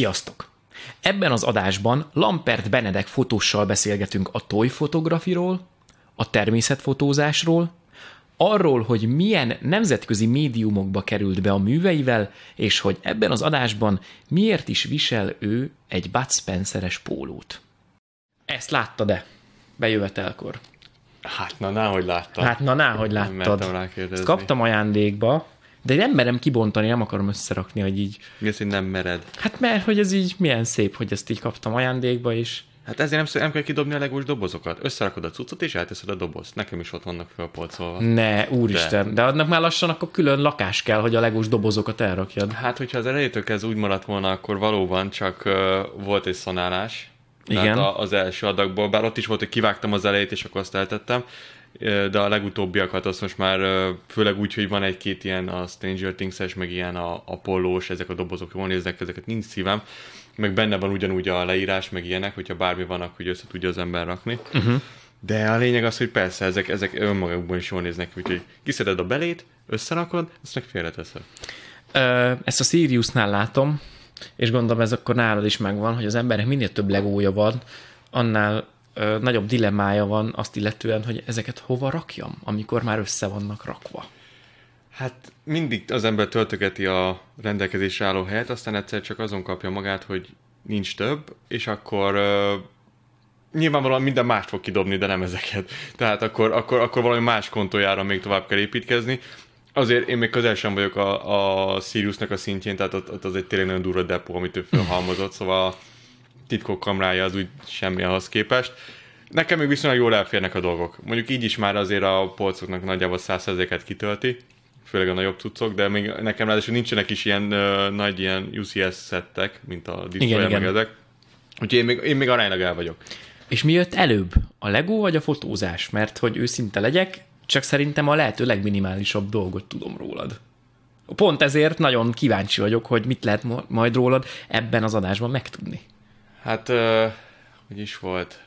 Sziasztok! Ebben az adásban Lampert Benedek fotóssal beszélgetünk a toy fotografiról, a természetfotózásról, arról, hogy milyen nemzetközi médiumokba került be a műveivel, és hogy ebben az adásban miért is visel ő egy Bud Spenceres pólót. Ezt láttad-e? Bejövetelkor. Hát na, náhogy láttam. Hát na, náhogy Nem mertem láttad. rákérdezni. Ezt kaptam ajándékba, de nem merem kibontani, nem akarom összerakni, hogy így... Mi az, hogy nem mered? Hát mert, hogy ez így milyen szép, hogy ezt így kaptam ajándékba, és Hát ezért nem, sz- nem kell kidobni a legós dobozokat. Összerakod a cuccot, és elteszed a dobozt. Nekem is ott vannak fölpolcolva. ne, úristen, de. de annak már lassan akkor külön lakás kell, hogy a legós dobozokat elrakjad. Hát, hogyha az elejétől ez úgy maradt volna, akkor valóban csak uh, volt egy szanálás. Igen. Tehát a, az első adagból, bár ott is volt, hogy kivágtam az elejét, és akkor azt eltettem, de a legutóbbiakat azt most már főleg úgy, hogy van egy-két ilyen a Stranger Things-es, meg ilyen a Apollós, ezek a dobozok jól néznek, ezeket nincs szívem, meg benne van ugyanúgy a leírás, meg ilyenek, hogyha bármi van, akkor össze tudja az ember rakni. Uh-huh. De a lényeg az, hogy persze, ezek, ezek önmagukban is jól néznek, úgyhogy kiszeded a belét, összerakod, azt meg félreteszed. Ö, ezt a Siriusnál látom, és gondolom ez akkor nálad is megvan, hogy az embernek minél több legója van, annál ö, nagyobb dilemmája van azt illetően, hogy ezeket hova rakjam, amikor már össze vannak rakva. Hát mindig az ember töltögeti a rendelkezésre álló helyet, aztán egyszer csak azon kapja magát, hogy nincs több, és akkor uh, nyilvánvalóan minden mást fog kidobni, de nem ezeket. Tehát akkor, akkor, akkor valami más kontójára még tovább kell építkezni. Azért én még közel sem vagyok a, a Siriusnak a szintjén, tehát ott, ott az egy tényleg nagyon durva depó, amit ő felhalmozott, szóval titkok kamrája az úgy semmi ahhoz képest. Nekem még viszonylag jól elférnek a dolgok. Mondjuk így is már azért a polcoknak nagyjából 100%-et kitölti, főleg a nagyobb cuccok, de még nekem ráadásul nincsenek is ilyen uh, nagy ilyen UCS szettek, mint a Destroyer meg ezek. Úgyhogy én még, én még aránylag el vagyok. És mi jött előbb? A legó vagy a fotózás? Mert hogy őszinte legyek, csak szerintem a lehető legminimálisabb dolgot tudom rólad. Pont ezért nagyon kíváncsi vagyok, hogy mit lehet majd rólad ebben az adásban megtudni. Hát, uh, hogy is volt?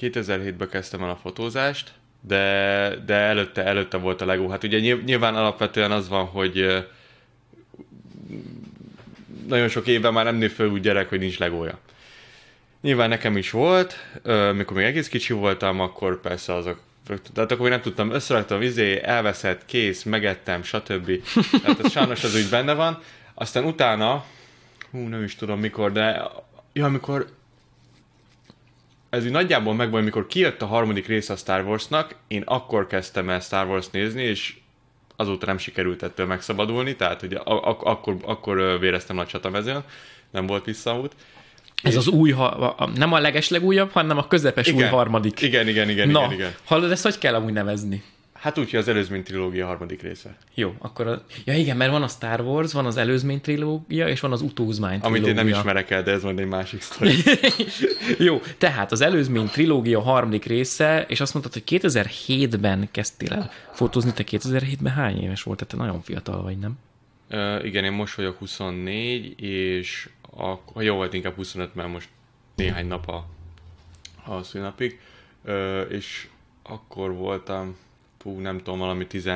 2007-ben kezdtem el a fotózást, de, de előtte, előtte volt a Lego. Hát ugye nyilv- nyilván alapvetően az van, hogy nagyon sok évben már nem nő föl úgy gyerek, hogy nincs legója. Nyilván nekem is volt, mikor még egész kicsi voltam, akkor persze azok tehát akkor még nem tudtam, összeraktam, izé, elveszett, kész, megettem, stb. Tehát ez sajnos az úgy benne van. Aztán utána, hú, nem is tudom mikor, de ja, amikor ez úgy nagyjából megvan, amikor kijött a harmadik rész a Star Warsnak, én akkor kezdtem el Star Wars nézni, és azóta nem sikerült ettől megszabadulni, tehát hogy ak- akkor, akkor véreztem nagy csatamezőn, nem volt visszaút. Ez az új, ha- nem a legeslegújabb, hanem a közepes új harmadik. Igen, igen, igen, Na, igen, igen. hallod, ezt hogy kell amúgy nevezni? Hát úgy, hogy az előzmény trilógia harmadik része. Jó, akkor a... Ja igen, mert van a Star Wars, van az előzmény trilógia, és van az utózmány Amit én trilógia. nem ismerek el, de ez majd egy másik sztori. Jó, tehát az előzmény trilógia harmadik része, és azt mondtad, hogy 2007-ben kezdtél el fotózni, te 2007-ben hány éves volt? Te nagyon fiatal vagy, nem? Ö, igen, én most vagyok 24, és a, jó volt, inkább 25, mert most néhány nap a, a szülnapig. Ö, és akkor voltam, fú, nem tudom, valami 10,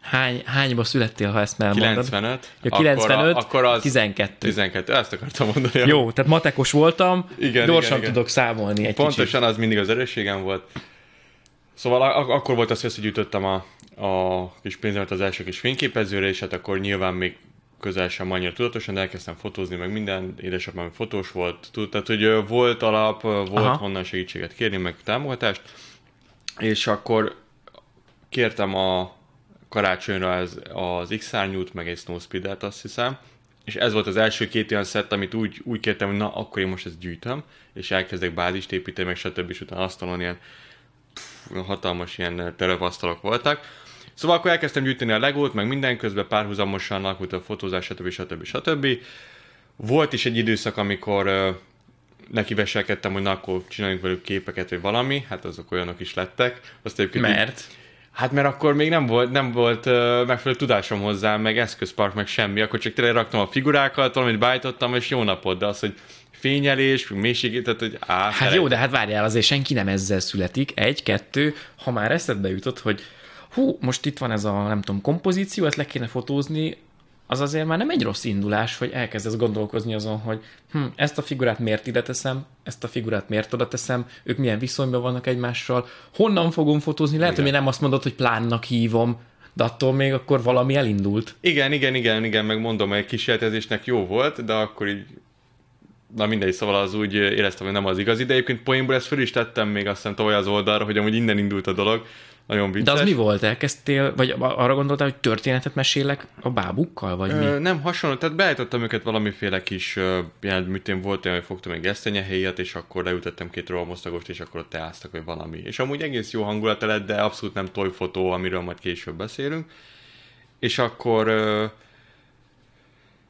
Hány, hányba születtél, ha ezt elmondod? 95. Ja, 95, akkor, a, akkor az 12. 12, ezt akartam mondani. Jó, tehát matekos voltam, Igen, gyorsan igen, igen. tudok számolni egy Pontosan kicsit. az mindig az erősségem volt. Szóval ak- akkor volt az, hogy összegyűjtöttem a, a kis pénzemet az első kis fényképezőre, és hát akkor nyilván még közel sem annyira tudatosan, de elkezdtem fotózni, meg minden, édesapám fotós volt, tud, tehát hogy volt alap, volt. Aha. honnan segítséget kérni, meg támogatást, és akkor kértem a karácsonyra az, az X-szárnyút, meg egy Snowspeed-et, azt hiszem, és ez volt az első két olyan szett, amit úgy, úgy kértem, hogy na, akkor én most ezt gyűjtöm, és elkezdek bázist építeni, meg stb. és utána asztalon ilyen pff, hatalmas ilyen terepasztalok voltak. Szóval akkor elkezdtem gyűjteni a legót, meg minden közben párhuzamosan alakult a fotózás, stb. stb. stb. Volt is egy időszak, amikor ö, neki veselkedtem, hogy na akkor csináljunk velük képeket, vagy valami, hát azok olyanok is lettek. Azt egyébként így- Mert? Hát mert akkor még nem volt, nem volt uh, megfelelő tudásom hozzá, meg eszközpark, meg semmi, akkor csak tényleg raktam a figurákat, valamit beállítottam, és jó napot, de az, hogy fényelés, mélységét, tehát hogy á, Hát jó, de hát várjál, azért senki nem ezzel születik. Egy, kettő, ha már eszedbe jutott, hogy hú, most itt van ez a, nem tudom, kompozíció, ezt le kéne fotózni, az azért már nem egy rossz indulás, hogy elkezdesz gondolkozni azon, hogy hm, ezt a figurát miért ide teszem, ezt a figurát miért oda teszem, ők milyen viszonyban vannak egymással, honnan fogom fotózni, lehet, igen. hogy nem azt mondod, hogy plánnak hívom, de attól még akkor valami elindult. Igen, igen, igen, igen, meg mondom, hogy kísérletezésnek jó volt, de akkor így na mindegy, szóval az úgy éreztem, hogy nem az igazi, de egyébként poénból ezt föl is tettem még azt hiszem tavaly az oldalra, hogy amúgy innen indult a dolog, nagyon vicces. De az mi volt? Elkezdtél, vagy arra gondoltál, hogy történetet mesélek a bábukkal, vagy Ö, mi? Nem, hasonló, tehát beállítottam őket valamiféle kis, ilyen, mit én volt olyan, hogy fogtam egy gesztenyehelyet, és akkor leütöttem két rohamosztagost, és akkor ott teáztak, hogy valami. És amúgy egész jó hangulat lett, de abszolút nem tojfotó, amiről majd később beszélünk. És akkor ö,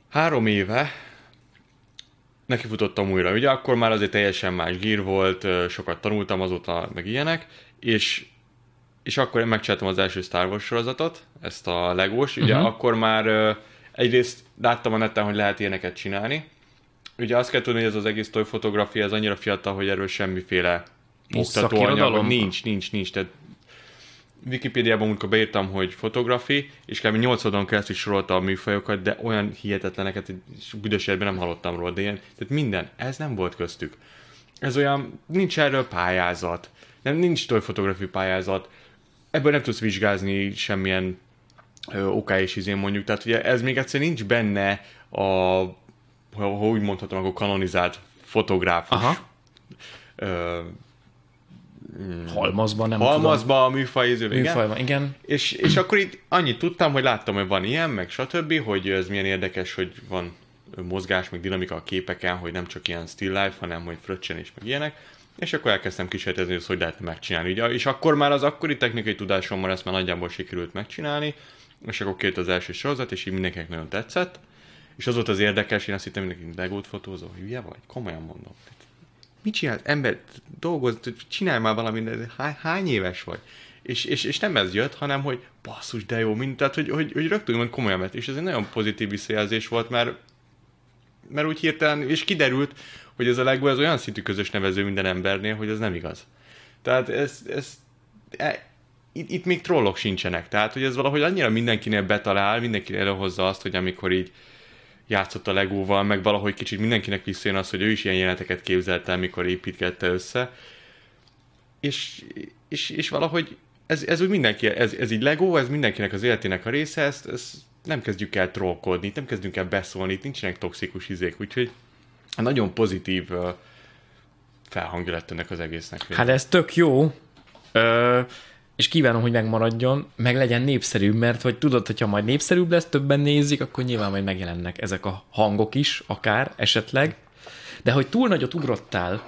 három éve nekifutottam újra. Ugye akkor már azért teljesen más gír volt, sokat tanultam azóta, meg ilyenek, és és akkor én megcsináltam az első Star Wars sorozatot, ezt a legós, ugye uh-huh. akkor már egyrészt láttam a neten, hogy lehet ilyeneket csinálni. Ugye azt kell tudni, hogy ez az egész toy fotográfia, ez annyira fiatal, hogy erről semmiféle oktatóanyag nincs, nincs, nincs. Tehát Wikipédiában, amikor beírtam, hogy fotografi, és kb. 8 oldalon keresztül sorolta a műfajokat, de olyan hihetetleneket, hogy büdös nem hallottam róla, de ilyen, tehát minden, ez nem volt köztük. Ez olyan, nincs erről pályázat, nem, nincs toy pályázat, ebből nem tudsz vizsgázni semmilyen ö, oká és izén mondjuk, tehát ugye ez még egyszer nincs benne a, ha, ha úgy mondhatom, akkor kanonizált fotográfus. Aha. Ö, halmazban, nem Halmazban, a műfaj, Műfajban, igen. igen. És, és akkor itt annyit tudtam, hogy láttam, hogy van ilyen, meg stb., hogy ez milyen érdekes, hogy van mozgás, meg dinamika a képeken, hogy nem csak ilyen still life, hanem hogy fröccsen és meg ilyenek és akkor elkezdtem kísérletezni, hogy hogy lehet megcsinálni. Ugye, és akkor már az akkori technikai tudásommal ezt már nagyjából sikerült megcsinálni, és akkor két az első sorozat, és így mindenkinek nagyon tetszett. És az volt az érdekes, én azt hittem, mindenki legót fotózó, hülye vagy? Komolyan mondom. Mit csinál? Ember, dolgoz, csinálj már valamit, hány, hány éves vagy? És, és, és, nem ez jött, hanem hogy basszus, de jó, mint, tehát hogy, hogy, hogy rögtön mond komolyan vett. És ez egy nagyon pozitív visszajelzés volt, mert, mert úgy hirtelen, és kiderült, hogy ez a Lego ez olyan szintű közös nevező minden embernél, hogy ez nem igaz. Tehát ez, ez e, itt, itt még trollok sincsenek. Tehát, hogy ez valahogy annyira mindenkinél betalál, mindenki előhozza azt, hogy amikor így játszott a Legóval, meg valahogy kicsit mindenkinek visszajön az, hogy ő is ilyen jeleneteket képzelt el, mikor építgette össze. És, és, és valahogy ez, ez úgy mindenki, ez, ez így Lego, ez mindenkinek az életének a része, ezt, ezt nem kezdjük el trollkodni, nem kezdünk el beszólni, itt nincsenek toxikus izék, úgyhogy nagyon pozitív felhangja lett ennek az egésznek. Hát ez tök jó, Ö, és kívánom, hogy megmaradjon, meg legyen népszerűbb, mert hogy tudod, hogyha majd népszerűbb lesz, többen nézik, akkor nyilván majd megjelennek ezek a hangok is, akár, esetleg. De hogy túl nagyot ugrottál,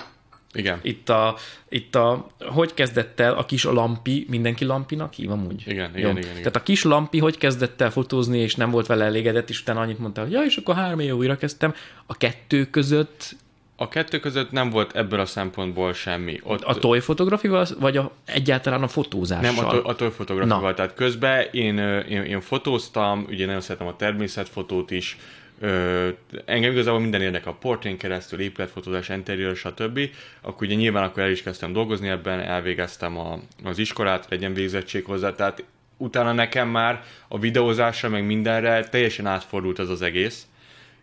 igen. Itt a, itt a, hogy kezdett el a kis lampi, mindenki lampinak hív amúgy? Igen, igen, igen, igen, Tehát a kis lampi hogy kezdett el fotózni, és nem volt vele elégedett, és utána annyit mondta, hogy ja, és akkor három év újra kezdtem. A kettő között a kettő között nem volt ebből a szempontból semmi. Ott... A toy fotografival, vagy a, egyáltalán a fotózással? Nem, a, to- a toy fotografival. Tehát közben én, én, én fotóztam, ugye nagyon szeretem a természetfotót is, Ö, engem igazából minden érdekel a portrén keresztül, épületfotózás, interior, stb. Akkor ugye nyilván akkor el is kezdtem dolgozni ebben, elvégeztem a, az iskolát, legyen végzettség hozzá, tehát utána nekem már a videózásra, meg mindenre teljesen átfordult az az egész.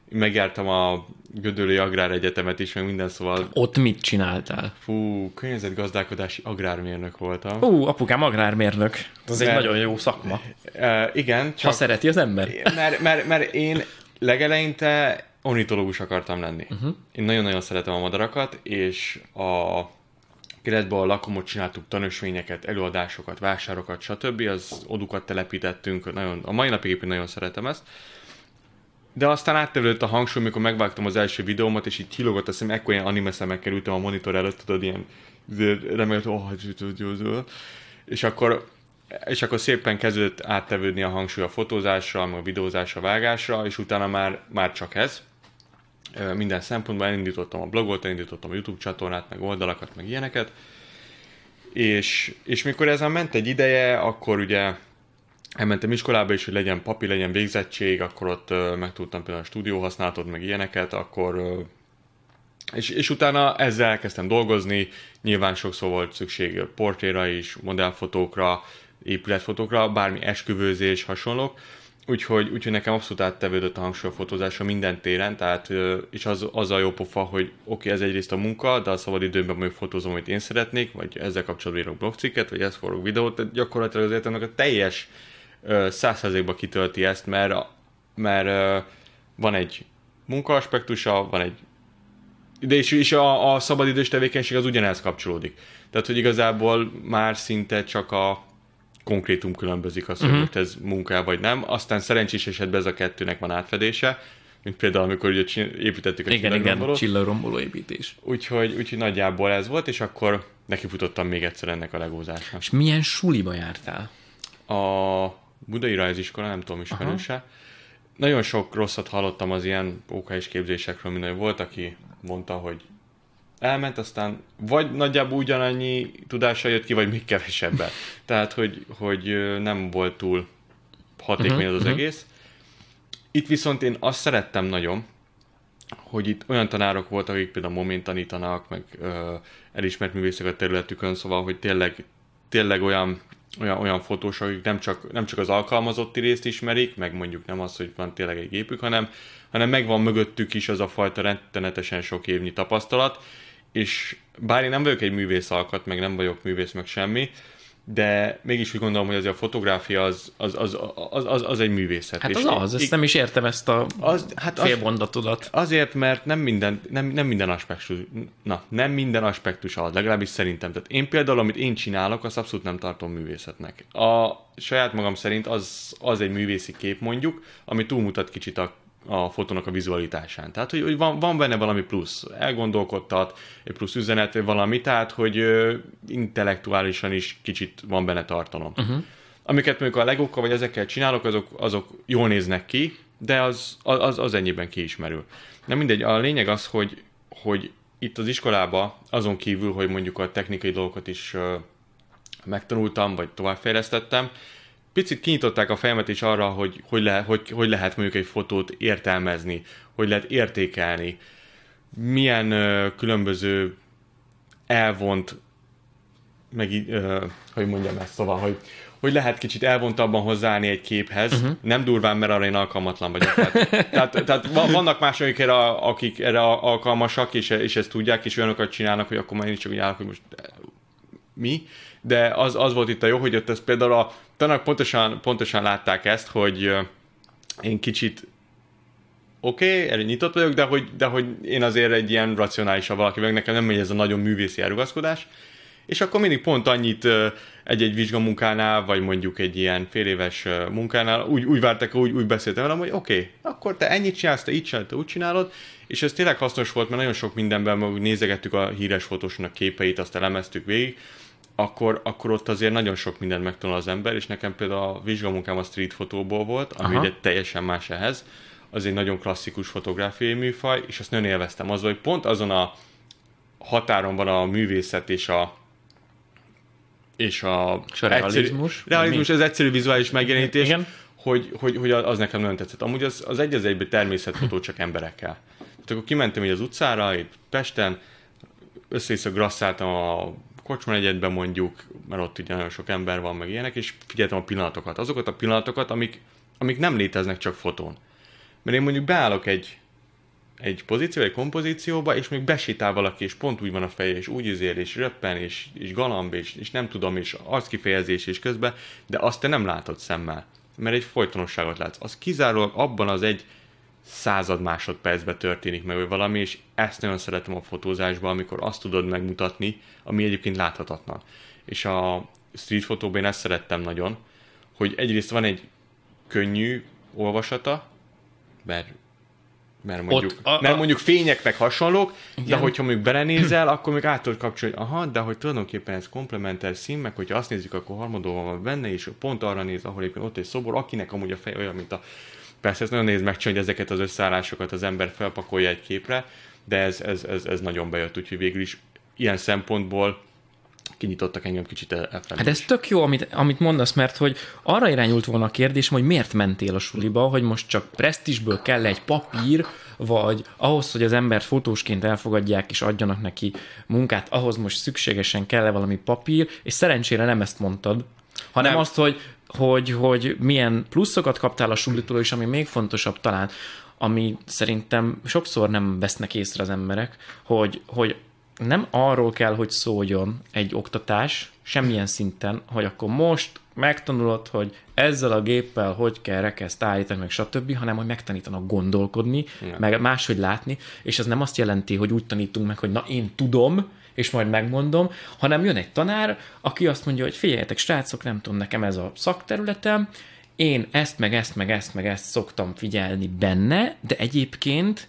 Megjártam a Gödöllői Agrár Egyetemet is, meg minden szóval... Ott mit csináltál? Fú, környezetgazdálkodási agrármérnök voltam. Fú, apukám agrármérnök. Ez mert, egy nagyon jó szakma. Uh, igen, csak... Ha szereti az ember. Mert, mert, mert én legeleinte ornitológus akartam lenni. Uh-huh. Én nagyon-nagyon szeretem a madarakat, és a keretben a lakomot csináltuk tanúsvényeket, előadásokat, vásárokat, stb. Az odukat telepítettünk, nagyon, a mai napig éppen nagyon szeretem ezt. De aztán áttevődött a hangsúly, amikor megvágtam az első videómat, és így kilogott a szem, ekkor ilyen anime szemekkel ültem a monitor előtt, tudod, ilyen remélt, oh, és akkor és akkor szépen kezdődött áttevődni a hangsúly a fotózásra, a videózásra, a vágásra, és utána már, már csak ez. Minden szempontból elindítottam a blogot, elindítottam a YouTube csatornát, meg oldalakat, meg ilyeneket. És, és mikor ezen ment egy ideje, akkor ugye elmentem iskolába is, hogy legyen papi, legyen végzettség, akkor ott megtudtam például a stúdió használatot, meg ilyeneket, akkor és, és utána ezzel elkezdtem dolgozni, nyilván sokszor volt szükség portréra is, modellfotókra, épületfotókra, bármi esküvőzés, hasonlók, Úgyhogy, úgyhogy nekem abszolút áttevődött a hangsúly a fotózásra minden téren, tehát, és az, az a jó pofa, hogy oké, okay, ez egyrészt a munka, de a szabad időmben mondjuk fotózom, amit én szeretnék, vagy ezzel kapcsolatban írok blogcikket, vagy ezt forrok videót, tehát gyakorlatilag azért ennek a teljes százszerzékba kitölti ezt, mert, mert van egy munkaaspektusa, van egy de és, és a, a szabadidős tevékenység az ugyanez kapcsolódik. Tehát, hogy igazából már szinte csak a konkrétum különbözik az, hogy uh-huh. most ez munká vagy nem. Aztán szerencsés esetben ez a kettőnek van átfedése, mint például, amikor ugye építettük a igen, igen, csillagromboló építés. Úgyhogy, úgyhogy nagyjából ez volt, és akkor nekifutottam még egyszer ennek a legózásnak. És milyen suliba jártál? A Budai Rajziskola, nem tudom, ismerőse. Nagyon sok rosszat hallottam az ilyen és képzésekről, minden volt, aki mondta, hogy elment, aztán vagy nagyjából ugyanannyi tudása jött ki, vagy még kevesebben. Tehát, hogy, hogy nem volt túl hatékony uh-huh, az, az uh-huh. egész. Itt viszont én azt szerettem nagyon, hogy itt olyan tanárok voltak, akik például moment tanítanak, meg ö, elismert művészek a területükön, szóval, hogy tényleg, tényleg olyan, olyan, olyan fotósok, akik nem csak, nem csak az alkalmazotti részt ismerik, meg mondjuk nem az, hogy van tényleg egy gépük, hanem, hanem megvan mögöttük is az a fajta rettenetesen sok évnyi tapasztalat, és bár én nem vagyok egy művész alkat, meg nem vagyok művész, meg semmi, de mégis úgy gondolom, hogy azért a fotográfia az, az, az, az, az, az egy művészet. Hát az és az, ezt nem is értem ezt a az, hát félmondatodat. Az, azért, mert nem minden, nem, nem minden aspektus, na, nem minden aspektus az, legalábbis szerintem. Tehát én például, amit én csinálok, azt abszolút nem tartom művészetnek. A saját magam szerint az, az egy művészi kép mondjuk, ami túlmutat kicsit a a fotónak a vizualitásán. Tehát, hogy, hogy van, van benne valami plusz, elgondolkodtat, egy plusz üzenet, valami, tehát, hogy ö, intellektuálisan is kicsit van benne tartalom. Uh-huh. Amiket mondjuk a legókkal vagy ezekkel csinálok, azok, azok jól néznek ki, de az, az, az ennyiben kiismerül. Nem mindegy, a lényeg az, hogy, hogy itt az iskolába azon kívül, hogy mondjuk a technikai dolgokat is ö, megtanultam, vagy továbbfejlesztettem, picit kinyitották a fejemet is arra, hogy hogy, le, hogy hogy lehet mondjuk egy fotót értelmezni, hogy lehet értékelni, milyen ö, különböző elvont, meg ö, hogy mondjam ezt, szóval, hogy, hogy lehet kicsit elvontabban hozzáállni egy képhez, uh-huh. nem durván, mert arra én alkalmatlan vagyok. Tehát, tehát, tehát vannak mások, erre, akik erre alkalmasak, és, és ezt tudják, és olyanokat csinálnak, hogy akkor már én is csak úgy állok, hogy most mi, de az, az volt itt a jó, hogy ott ez például a tanák pontosan, pontosan látták ezt, hogy én kicsit oké, okay, erre nyitott vagyok, de hogy, de hogy én azért egy ilyen racionálisabb valaki vagyok, nekem nem megy ez a nagyon művészi elrugaszkodás, és akkor mindig pont annyit egy-egy vizsgamunkánál, vagy mondjuk egy ilyen fél munkánál úgy, úgy vártak, úgy, úgy beszéltem velem, hogy oké, okay, akkor te ennyit csinálsz, te így csinálod, te úgy csinálod, és ez tényleg hasznos volt, mert nagyon sok mindenben nézegettük a híres fotósnak képeit, azt elemeztük végig, akkor, akkor ott azért nagyon sok mindent megtanul az ember, és nekem például a vizsgamunkám a street fotóból volt, ami Aha. ugye teljesen más ehhez, az egy nagyon klasszikus fotográfiai műfaj, és azt nagyon élveztem. Az, hogy pont azon a határon van a művészet és a és a, és a realizmus. Egyszerű, realizmus, az egyszerű vizuális megjelenítés, Igen. Hogy, hogy, hogy az nekem nagyon tetszett. Amúgy az, az egy az egyben természetfotó csak emberekkel. Tehát akkor kimentem így az utcára, itt Pesten, össze-vissza grasszáltam a kocsma egyetben mondjuk, mert ott ugye nagyon sok ember van, meg ilyenek, és figyeltem a pillanatokat. Azokat a pillanatokat, amik, amik nem léteznek csak fotón. Mert én mondjuk beállok egy, egy pozíció, egy kompozícióba, és még besétál valaki, és pont úgy van a feje, és úgy izél, és röppen, és, és galamb, és, és nem tudom, és arckifejezés és közben, de azt te nem látod szemmel, mert egy folytonosságot látsz. Az kizárólag abban az egy század másodpercben történik meg, vagy valami, és ezt nagyon szeretem a fotózásban, amikor azt tudod megmutatni, ami egyébként láthatatlan. És a street fotóban én ezt szerettem nagyon, hogy egyrészt van egy könnyű olvasata, mert mert mondjuk, Ott, a, a, mert mondjuk fények meg hasonlók, igen. de hogyha mondjuk belenézel, akkor még át tudod kapcsolni, hogy aha, de hogy tulajdonképpen ez komplementer szín, meg hogyha azt nézzük, akkor harmadóval van benne, és pont arra néz, ahol éppen ott egy szobor, akinek amúgy a fej olyan, mint a Persze ez nagyon nehéz megcsinálni, hogy ezeket az összeállásokat az ember felpakolja egy képre, de ez, ez, ez, ez nagyon bejött, úgyhogy végül is ilyen szempontból kinyitottak engem kicsit elfelé. Hát ez tök jó, amit, amit mondasz, mert hogy arra irányult volna a kérdés, hogy miért mentél a suliba, hogy most csak presztisből kell egy papír, vagy ahhoz, hogy az embert fotósként elfogadják és adjanak neki munkát, ahhoz most szükségesen kell -e valami papír, és szerencsére nem ezt mondtad, hanem nem. azt, hogy hogy, hogy milyen pluszokat kaptál a sulitól, és ami még fontosabb talán, ami szerintem sokszor nem vesznek észre az emberek, hogy, hogy nem arról kell, hogy szóljon egy oktatás, semmilyen szinten, hogy akkor most megtanulod, hogy ezzel a géppel hogy kell rekeszt állítani, meg stb., hanem hogy megtanítanak gondolkodni, Igen. meg máshogy látni, és ez nem azt jelenti, hogy úgy tanítunk meg, hogy na én tudom, és majd megmondom, hanem jön egy tanár, aki azt mondja, hogy figyeljetek, srácok, nem tudom, nekem ez a szakterületem, én ezt, meg ezt, meg ezt, meg ezt szoktam figyelni benne, de egyébként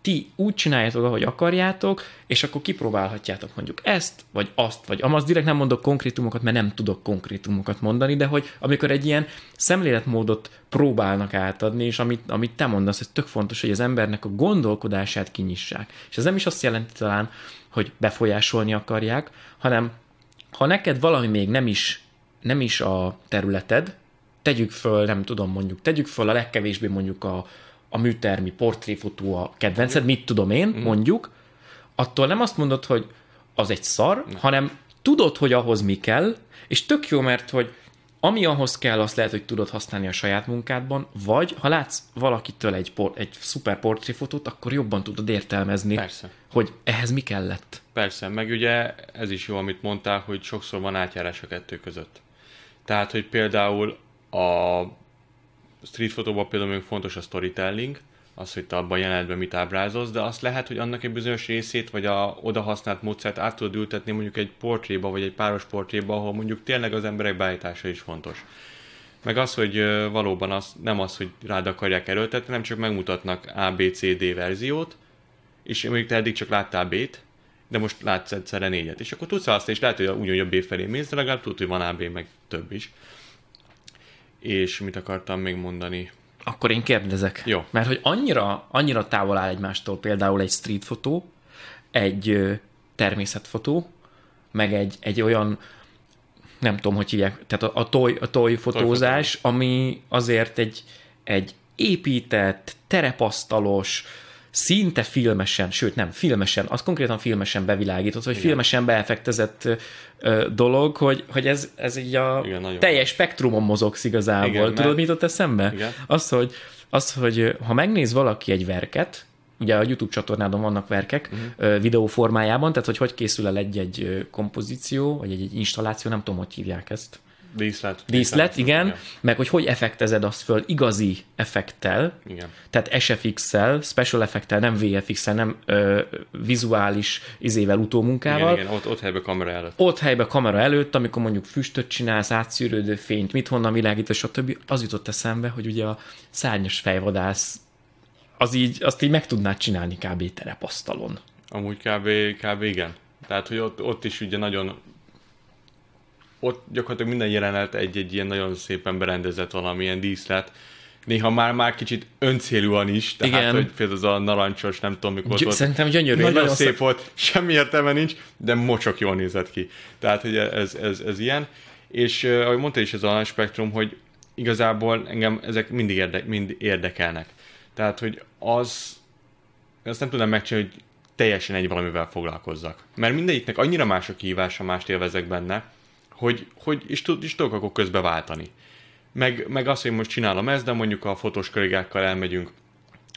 ti úgy csináljátok, ahogy akarjátok, és akkor kipróbálhatjátok mondjuk ezt, vagy azt, vagy amaz. Direkt nem mondok konkrétumokat, mert nem tudok konkrétumokat mondani, de hogy amikor egy ilyen szemléletmódot próbálnak átadni, és amit, amit te mondasz, ez tök fontos, hogy az embernek a gondolkodását kinyissák. És ez nem is azt jelenti talán, hogy befolyásolni akarják, hanem ha neked valami még nem is, nem is a területed, tegyük föl, nem tudom, mondjuk, tegyük föl a legkevésbé mondjuk a, a műtermi portréfotó a kedvenced, mit tudom én, mm. mondjuk, attól nem azt mondod, hogy az egy szar, mm. hanem tudod, hogy ahhoz mi kell, és tök jó, mert hogy ami ahhoz kell, azt lehet, hogy tudod használni a saját munkádban, vagy ha látsz valakitől egy, por, egy szuper portréfotót, akkor jobban tudod értelmezni, Persze. hogy ehhez mi kellett. Persze, meg ugye ez is jó, amit mondtál, hogy sokszor van átjárás a kettő között. Tehát, hogy például a street fotóban például még fontos a storytelling, az, hogy te abban jelenetben mit ábrázolsz, de azt lehet, hogy annak egy bizonyos részét, vagy a oda használt módszert át tudod ültetni mondjuk egy portréba, vagy egy páros portréba, ahol mondjuk tényleg az emberek beállítása is fontos. Meg az, hogy valóban az, nem az, hogy rád akarják erőltetni, nem csak megmutatnak A, B, C, D verziót, és mondjuk te eddig csak láttál B-t, de most látsz egyszerre négyet. És akkor tudsz azt, és lehet, hogy úgy, hogy a B felé mész, de legalább tudod, hogy van A, B, meg több is. És mit akartam még mondani? Akkor én kérdezek. Jó. Mert hogy annyira, annyira távol áll egymástól például egy street fotó, egy természetfotó, meg egy, egy olyan, nem tudom, hogy hívják, tehát a, a, toy, a toy fotózás, ami azért egy, egy épített, terepasztalos, szinte filmesen, sőt nem, filmesen, az konkrétan filmesen bevilágított, vagy Igen. filmesen beeffektezett ö, dolog, hogy, hogy ez, ez így a Igen, teljes spektrumon mozogsz igazából. Igen, Tudod, mert... mit ott eszembe? Igen. Az, hogy, az, hogy ha megnéz valaki egy verket, ugye a YouTube csatornádon vannak verkek uh-huh. videó formájában, tehát hogy hogy készül el egy-egy kompozíció, vagy egy, egy installáció, nem tudom, hogy hívják ezt. Díszlet. Díszlet, igen. igen. Meg hogy hogy effektezed azt föl igazi effekttel. Igen. Tehát SFX-szel, special effekttel, nem VFX-el, nem ö, vizuális izével, utómunkával. Igen, igen, ott, ott helyben kamera előtt. Ott helyben kamera előtt, amikor mondjuk füstöt csinálsz, átszűrődő fényt, mit honnan világít, stb. Az jutott eszembe, hogy ugye a szárnyas fejvadász az így, azt így meg tudnád csinálni kb. terepasztalon. Amúgy kb. kb. igen. Tehát, hogy ott, ott is ugye nagyon ott gyakorlatilag minden jelenet egy-egy ilyen nagyon szépen berendezett valamilyen díszlet, néha már már kicsit öncélúan is, tehát Igen. hogy például az a narancsos, nem tudom mikor Gy- volt. Szerintem gyönyörű. Nagyon, nagyon szép szép volt, semmi értelme nincs, de mocsok jól nézett ki. Tehát, hogy ez, ez, ez ilyen. És ahogy mondta is ez a spektrum, hogy igazából engem ezek mindig érde, mind érdekelnek. Tehát, hogy az, azt nem tudom megcsinálni, hogy teljesen egy valamivel foglalkozzak. Mert mindegyiknek annyira más a kihívása, mást élvezek benne, hogy, hogy és, tud, és tudok akkor közbe váltani. Meg, meg azt, hogy most csinálom ezt, de mondjuk a fotós kollégákkal elmegyünk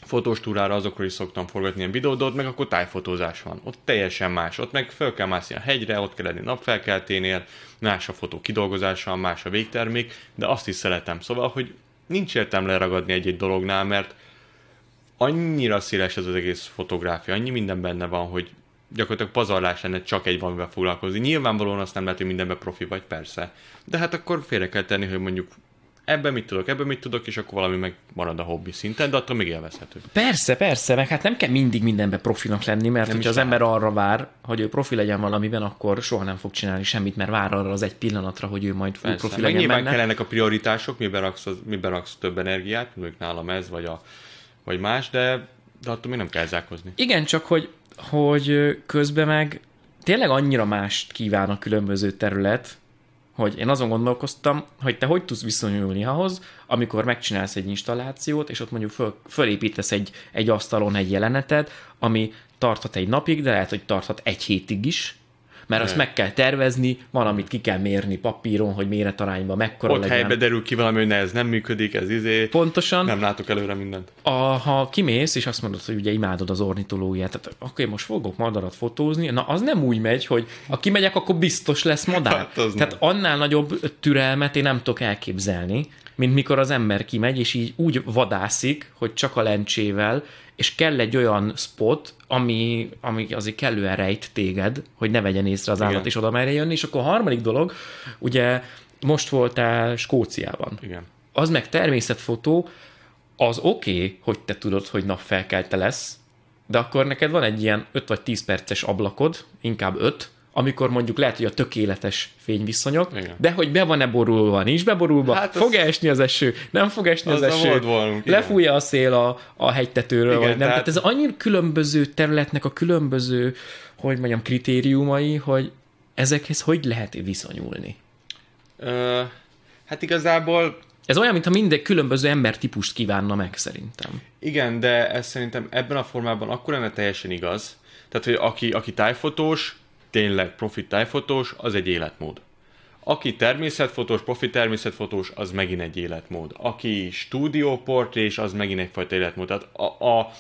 fotós túrára, azokról is szoktam forgatni ilyen videót, de ott meg akkor tájfotózás van. Ott teljesen más. Ott meg fel kell mászni a hegyre, ott kell lenni napfelkelténél, más a fotó kidolgozása, más a végtermék, de azt is szeretem. Szóval, hogy nincs értelme leragadni egy-egy dolognál, mert annyira széles ez az egész fotográfia, annyi minden benne van, hogy gyakorlatilag pazarlás lenne csak egy valamivel foglalkozni. Nyilvánvalóan azt nem lehet, hogy mindenben profi vagy, persze. De hát akkor félre kell tenni, hogy mondjuk ebben mit tudok, ebben mit tudok, és akkor valami meg marad a hobbi szinten, de attól még élvezhető. Persze, persze, meg hát nem kell mindig mindenben profinak lenni, mert nem hogyha az ember arra vár, hogy ő profi legyen valamiben, akkor soha nem fog csinálni semmit, mert vár arra az egy pillanatra, hogy ő majd persze, profi legyen nyilván benne. kellenek a prioritások, miben raksz, miben raksz több energiát, mondjuk nálam ez, vagy, a, vagy más, de, de attól még nem kell zárkozni. Igen, csak hogy hogy közben meg tényleg annyira mást kíván a különböző terület, hogy én azon gondolkoztam, hogy te hogy tudsz viszonyulni ahhoz, amikor megcsinálsz egy installációt, és ott mondjuk föl, fölépítesz egy, egy asztalon egy jelenetet, ami tarthat egy napig, de lehet, hogy tarthat egy hétig is, mert azt meg kell tervezni, van, amit ki kell mérni papíron, hogy méretarányban mekkora Ott legyen. helybe derül ki valami, hogy ne, ez nem működik, ez izé. Pontosan, Nem látok előre mindent. a, ha kimész, és azt mondod, hogy ugye imádod az ornitológiát, tehát oké, most fogok madarat fotózni, na az nem úgy megy, hogy ha kimegyek, akkor biztos lesz madár. Hát az tehát annál nagyobb türelmet én nem tudok elképzelni, mint mikor az ember kimegy, és így úgy vadászik, hogy csak a lencsével, és kell egy olyan spot, ami, ami azért kellően rejt téged, hogy ne vegyen észre az állat, Igen. és oda merje jönni. És akkor a harmadik dolog, ugye most voltál Skóciában Igen. az meg természetfotó, az oké, okay, hogy te tudod, hogy napfelkelte lesz, de akkor neked van egy ilyen 5 vagy 10 perces ablakod, inkább 5, amikor mondjuk lehet, hogy a tökéletes fényviszonyok, Igen. de hogy be van-e borulva, nincs beborulva, hát Hát az- esni az eső, nem fog esni az, Azzal eső, volt valunk, igen. lefújja a szél a, a hegytetőről, Igen, vagy nem. Tehát... tehát- tehát ez annyira különböző területnek a különböző, hogy mondjam, kritériumai, hogy ezekhez hogy lehet viszonyulni? Ö, hát igazából Ez olyan, mintha minden különböző embertípust kívánna meg, szerintem. Igen, de ez szerintem ebben a formában akkor lenne teljesen igaz. Tehát, hogy aki, aki tájfotós, tényleg profi tájfotós, az egy életmód. Aki természetfotós, profi természetfotós, az megint egy életmód. Aki stúdióportrés, az megint egyfajta életmód. Tehát a, a,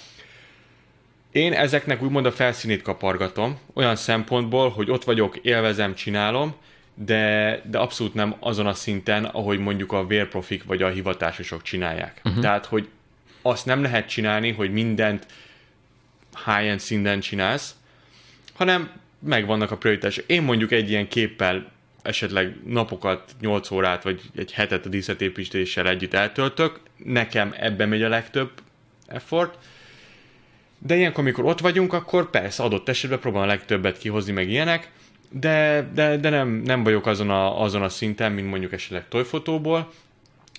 én ezeknek úgymond a felszínét kapargatom, olyan szempontból, hogy ott vagyok, élvezem, csinálom, de, de abszolút nem azon a szinten, ahogy mondjuk a vérprofik vagy a hivatásosok csinálják. Uh-huh. Tehát, hogy azt nem lehet csinálni, hogy mindent high-end szinten csinálsz, hanem megvannak a prioritások. Én mondjuk egy ilyen képpel esetleg napokat, 8 órát, vagy egy hetet a díszletépítéssel együtt eltöltök, nekem ebben megy a legtöbb effort, de ilyenkor, amikor ott vagyunk, akkor persze adott esetben próbálom a legtöbbet kihozni, meg ilyenek, de, de, de nem, nem vagyok azon a, azon a szinten, mint mondjuk esetleg tojfotóból,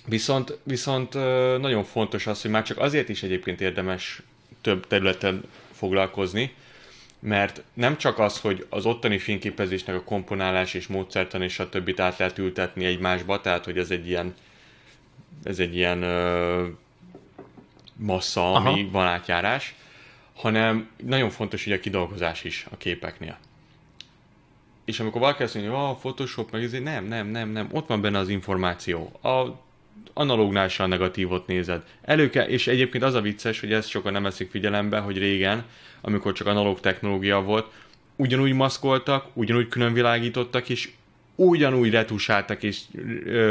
Viszont, viszont nagyon fontos az, hogy már csak azért is egyébként érdemes több területen foglalkozni, mert nem csak az, hogy az ottani fényképezésnek a komponálás és módszertan és a többit át lehet ültetni egymásba, tehát hogy ez egy ilyen ez egy ilyen ö, massza, ami Aha. van átjárás, hanem nagyon fontos ugye a kidolgozás is a képeknél. És amikor valaki azt mondja, hogy a Photoshop, meg ezért nem, nem, nem, nem, ott van benne az információ. A analógnál se a negatívot nézed. Elő kell, és egyébként az a vicces, hogy ezt sokan nem eszik figyelembe, hogy régen, amikor csak analóg technológia volt, ugyanúgy maszkoltak, ugyanúgy különvilágítottak, és ugyanúgy retusáltak és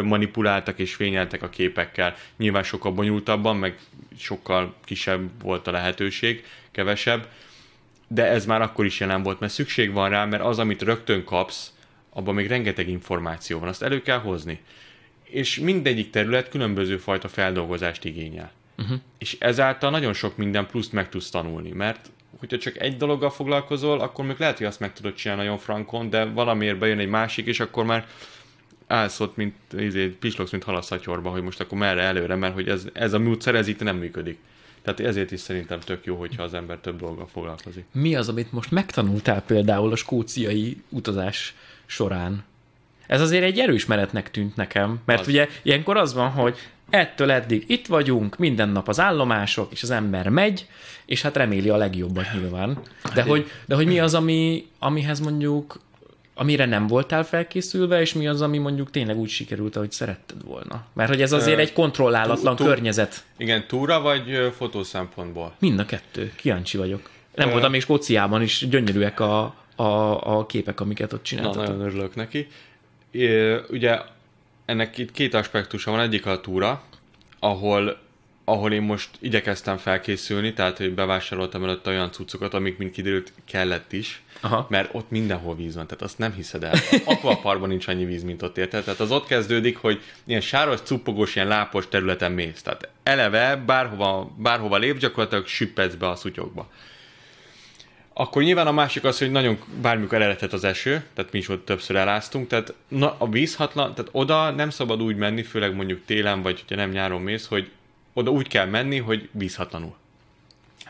manipuláltak és fényeltek a képekkel. Nyilván sokkal bonyolultabban, meg sokkal kisebb volt a lehetőség, kevesebb, de ez már akkor is jelen volt, mert szükség van rá, mert az, amit rögtön kapsz, abban még rengeteg információ van, azt elő kell hozni. És mindegyik terület különböző fajta feldolgozást igényel. Uh-huh. És ezáltal nagyon sok minden pluszt meg tudsz tanulni, mert hogyha csak egy dologgal foglalkozol, akkor még lehet, hogy azt meg tudod csinálni nagyon frankon, de valamiért bejön egy másik, és akkor már állsz ott, mint izé, pislogsz, mint halaszatyorba, hogy most akkor merre előre, mert hogy ez, ez a módszer, ez itt nem működik. Tehát ezért is szerintem tök jó, hogyha az ember több dolggal foglalkozik. Mi az, amit most megtanultál például a skóciai utazás során? Ez azért egy erős menetnek tűnt nekem, mert Az. az. ugye ilyenkor az van, hogy ettől eddig itt vagyunk, minden nap az állomások, és az ember megy, és hát reméli a legjobbat nyilván. De hogy, de hogy mi az, ami, amihez mondjuk, amire nem voltál felkészülve, és mi az, ami mondjuk tényleg úgy sikerült, ahogy szeretted volna? Mert hogy ez azért egy kontrollálatlan környezet. Igen, túra vagy fotó szempontból? Mind a kettő. Kíváncsi vagyok. Nem voltam még Skóciában is, gyönyörűek a, a, a képek, amiket ott Na, csináltatok. nagyon örülök neki. Ö, Ugye ennek itt két aspektusa van. Egyik a túra, ahol, ahol én most igyekeztem felkészülni, tehát hogy bevásároltam előtt olyan cuccokat, amik, mint kiderült, kellett is. Aha. Mert ott mindenhol víz van, tehát azt nem hiszed el. Aquaparkban nincs annyi víz, mint ott érted. Tehát az ott kezdődik, hogy ilyen sáros, cuppogós, ilyen lápos területen mész. Tehát eleve bárhova, bárhova lép, gyakorlatilag süppedsz be a szutyokba. Akkor nyilván a másik az, hogy nagyon bármikor eredhet az eső, tehát mi is ott többször eláztunk, tehát na, a vízhatlan, tehát oda nem szabad úgy menni, főleg mondjuk télen, vagy hogyha nem nyáron mész, hogy oda úgy kell menni, hogy vízhatlanul.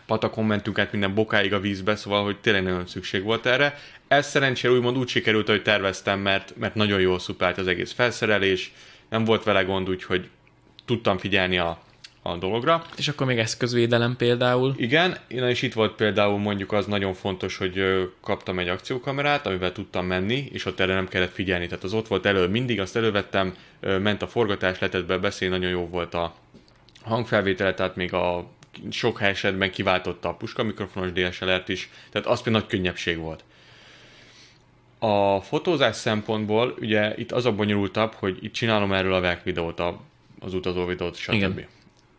Patakon mentünk át minden bokáig a vízbe, szóval, hogy tényleg nagyon szükség volt erre. Ez szerencsére úgymond úgy sikerült, hogy terveztem, mert, mert nagyon jól szupált az egész felszerelés, nem volt vele gond, úgyhogy tudtam figyelni a, a dologra. És akkor még eszközvédelem például. Igen, és itt volt például mondjuk az nagyon fontos, hogy kaptam egy akciókamerát, amivel tudtam menni, és ott erre nem kellett figyelni. Tehát az ott volt elő mindig, azt elővettem, ment a forgatás, lehetett be beszélni, nagyon jó volt a hangfelvétele, tehát még a sok esetben kiváltotta a puska mikrofonos DSLR-t is, tehát az például nagy könnyebbség volt. A fotózás szempontból ugye itt az a bonyolultabb, hogy itt csinálom erről a videót, az utazó videót, stb. Igen.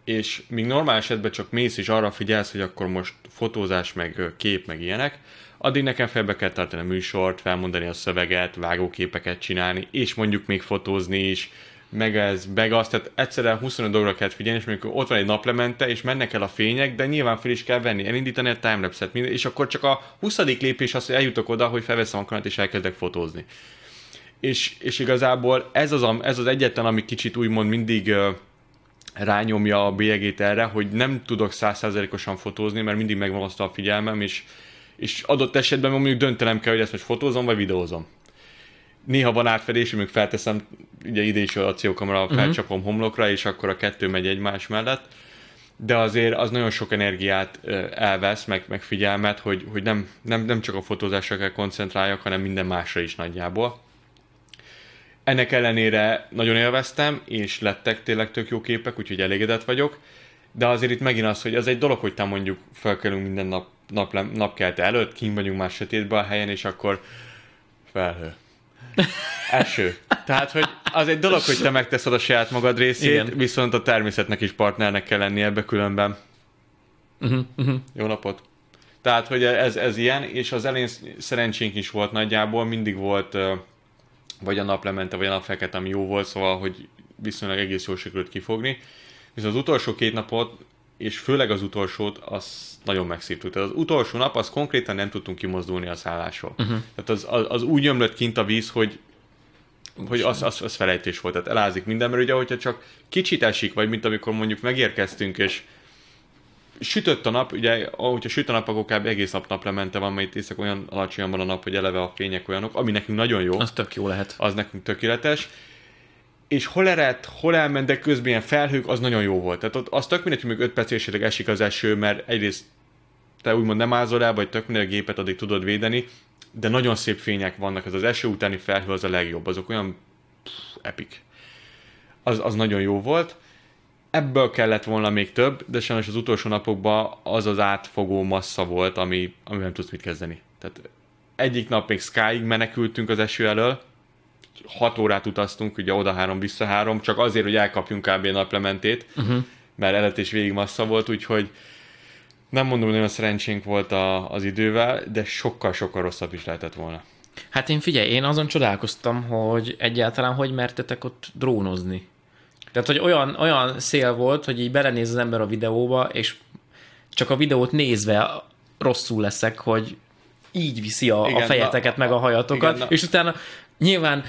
És míg normál esetben csak mész és arra figyelsz, hogy akkor most fotózás, meg kép, meg ilyenek, addig nekem felbe kell tartani a műsort, felmondani a szöveget, vágóképeket csinálni, és mondjuk még fotózni is, meg ez, meg azt, tehát egyszerűen 25 dologra kell figyelni, és mondjuk ott van egy naplemente, és mennek el a fények, de nyilván fel is kell venni, elindítani a timelapse-et, és akkor csak a 20. lépés az, hogy eljutok oda, hogy felveszem a kamerát, és elkezdek fotózni. És, és igazából ez az, ez az egyetlen, ami kicsit úgymond mindig uh, rányomja a bélyegét erre, hogy nem tudok százszerzelékosan fotózni, mert mindig megvan azt a figyelmem, és, és adott esetben mondjuk döntenem kell, hogy ezt most fotózom, vagy videózom néha van átfedés, még felteszem, ugye ide is a akciókamera, uh-huh. felcsapom homlokra, és akkor a kettő megy egymás mellett, de azért az nagyon sok energiát elvesz, meg, meg figyelmet, hogy, hogy nem, nem, nem csak a fotózásra kell koncentráljak, hanem minden másra is nagyjából. Ennek ellenére nagyon élveztem, és lettek tényleg tök jó képek, úgyhogy elégedett vagyok, de azért itt megint az, hogy az egy dolog, hogy te mondjuk felkelünk minden nap, nap napkelte előtt, kim vagyunk már sötétben a helyen, és akkor felhő Eső. Tehát, hogy az egy dolog, hogy te megteszed a saját magad részét, Igen. viszont a természetnek is partnernek kell lenni ebbe különben. Uh-huh, uh-huh. Jó napot! Tehát, hogy ez, ez ilyen, és az elén szerencsénk is volt nagyjából, mindig volt vagy a naplemente, vagy a napfekete, ami jó volt, szóval, hogy viszonylag egész jól sikerült kifogni. Viszont az utolsó két napot, és főleg az utolsót, az nagyon megszívtuk. Tehát az utolsó nap, az konkrétan nem tudtunk kimozdulni a szállásról. Uh-huh. Tehát az, az, az úgy ömlött kint a víz, hogy hogy az, az, az felejtés volt, tehát elázik minden, mert ugye, hogyha csak kicsit esik, vagy mint amikor mondjuk megérkeztünk, és sütött a nap, ugye, ahogyha süt a nap, akkor kb. egész nap naplemente van, mert itt észak olyan alacsonyan van a nap, hogy eleve a fények olyanok, ami nekünk nagyon jó. Az tök jó lehet. Az nekünk tökéletes. És hol eredt, hol elment, de közben ilyen felhők, az nagyon jó volt. Tehát ott az tök mindegy, hogy még 5 perc esik az eső, mert egyrészt te úgymond nem ázol el, vagy tök minden gépet addig tudod védeni, de nagyon szép fények vannak, ez az eső utáni felhő az a legjobb, azok olyan pff, epic. Az, az nagyon jó volt. Ebből kellett volna még több, de sajnos az utolsó napokban az az átfogó massza volt, ami, ami nem tudsz mit kezdeni. Tehát egyik nap még Skyig menekültünk az eső elől, 6 órát utaztunk, ugye oda három, vissza három, csak azért, hogy elkapjunk kb. naplementét, uh-huh. mert elet és végig massza volt, úgyhogy nem mondom, hogy nagyon szerencsénk volt a, az idővel, de sokkal-sokkal rosszabb is lehetett volna. Hát én figyelj, én azon csodálkoztam, hogy egyáltalán hogy mertetek ott drónozni. Tehát, hogy olyan, olyan szél volt, hogy így belenéz az ember a videóba, és csak a videót nézve rosszul leszek, hogy így viszi a, igen, a fejeteket, na, meg a hajatokat, igen, na. és utána nyilván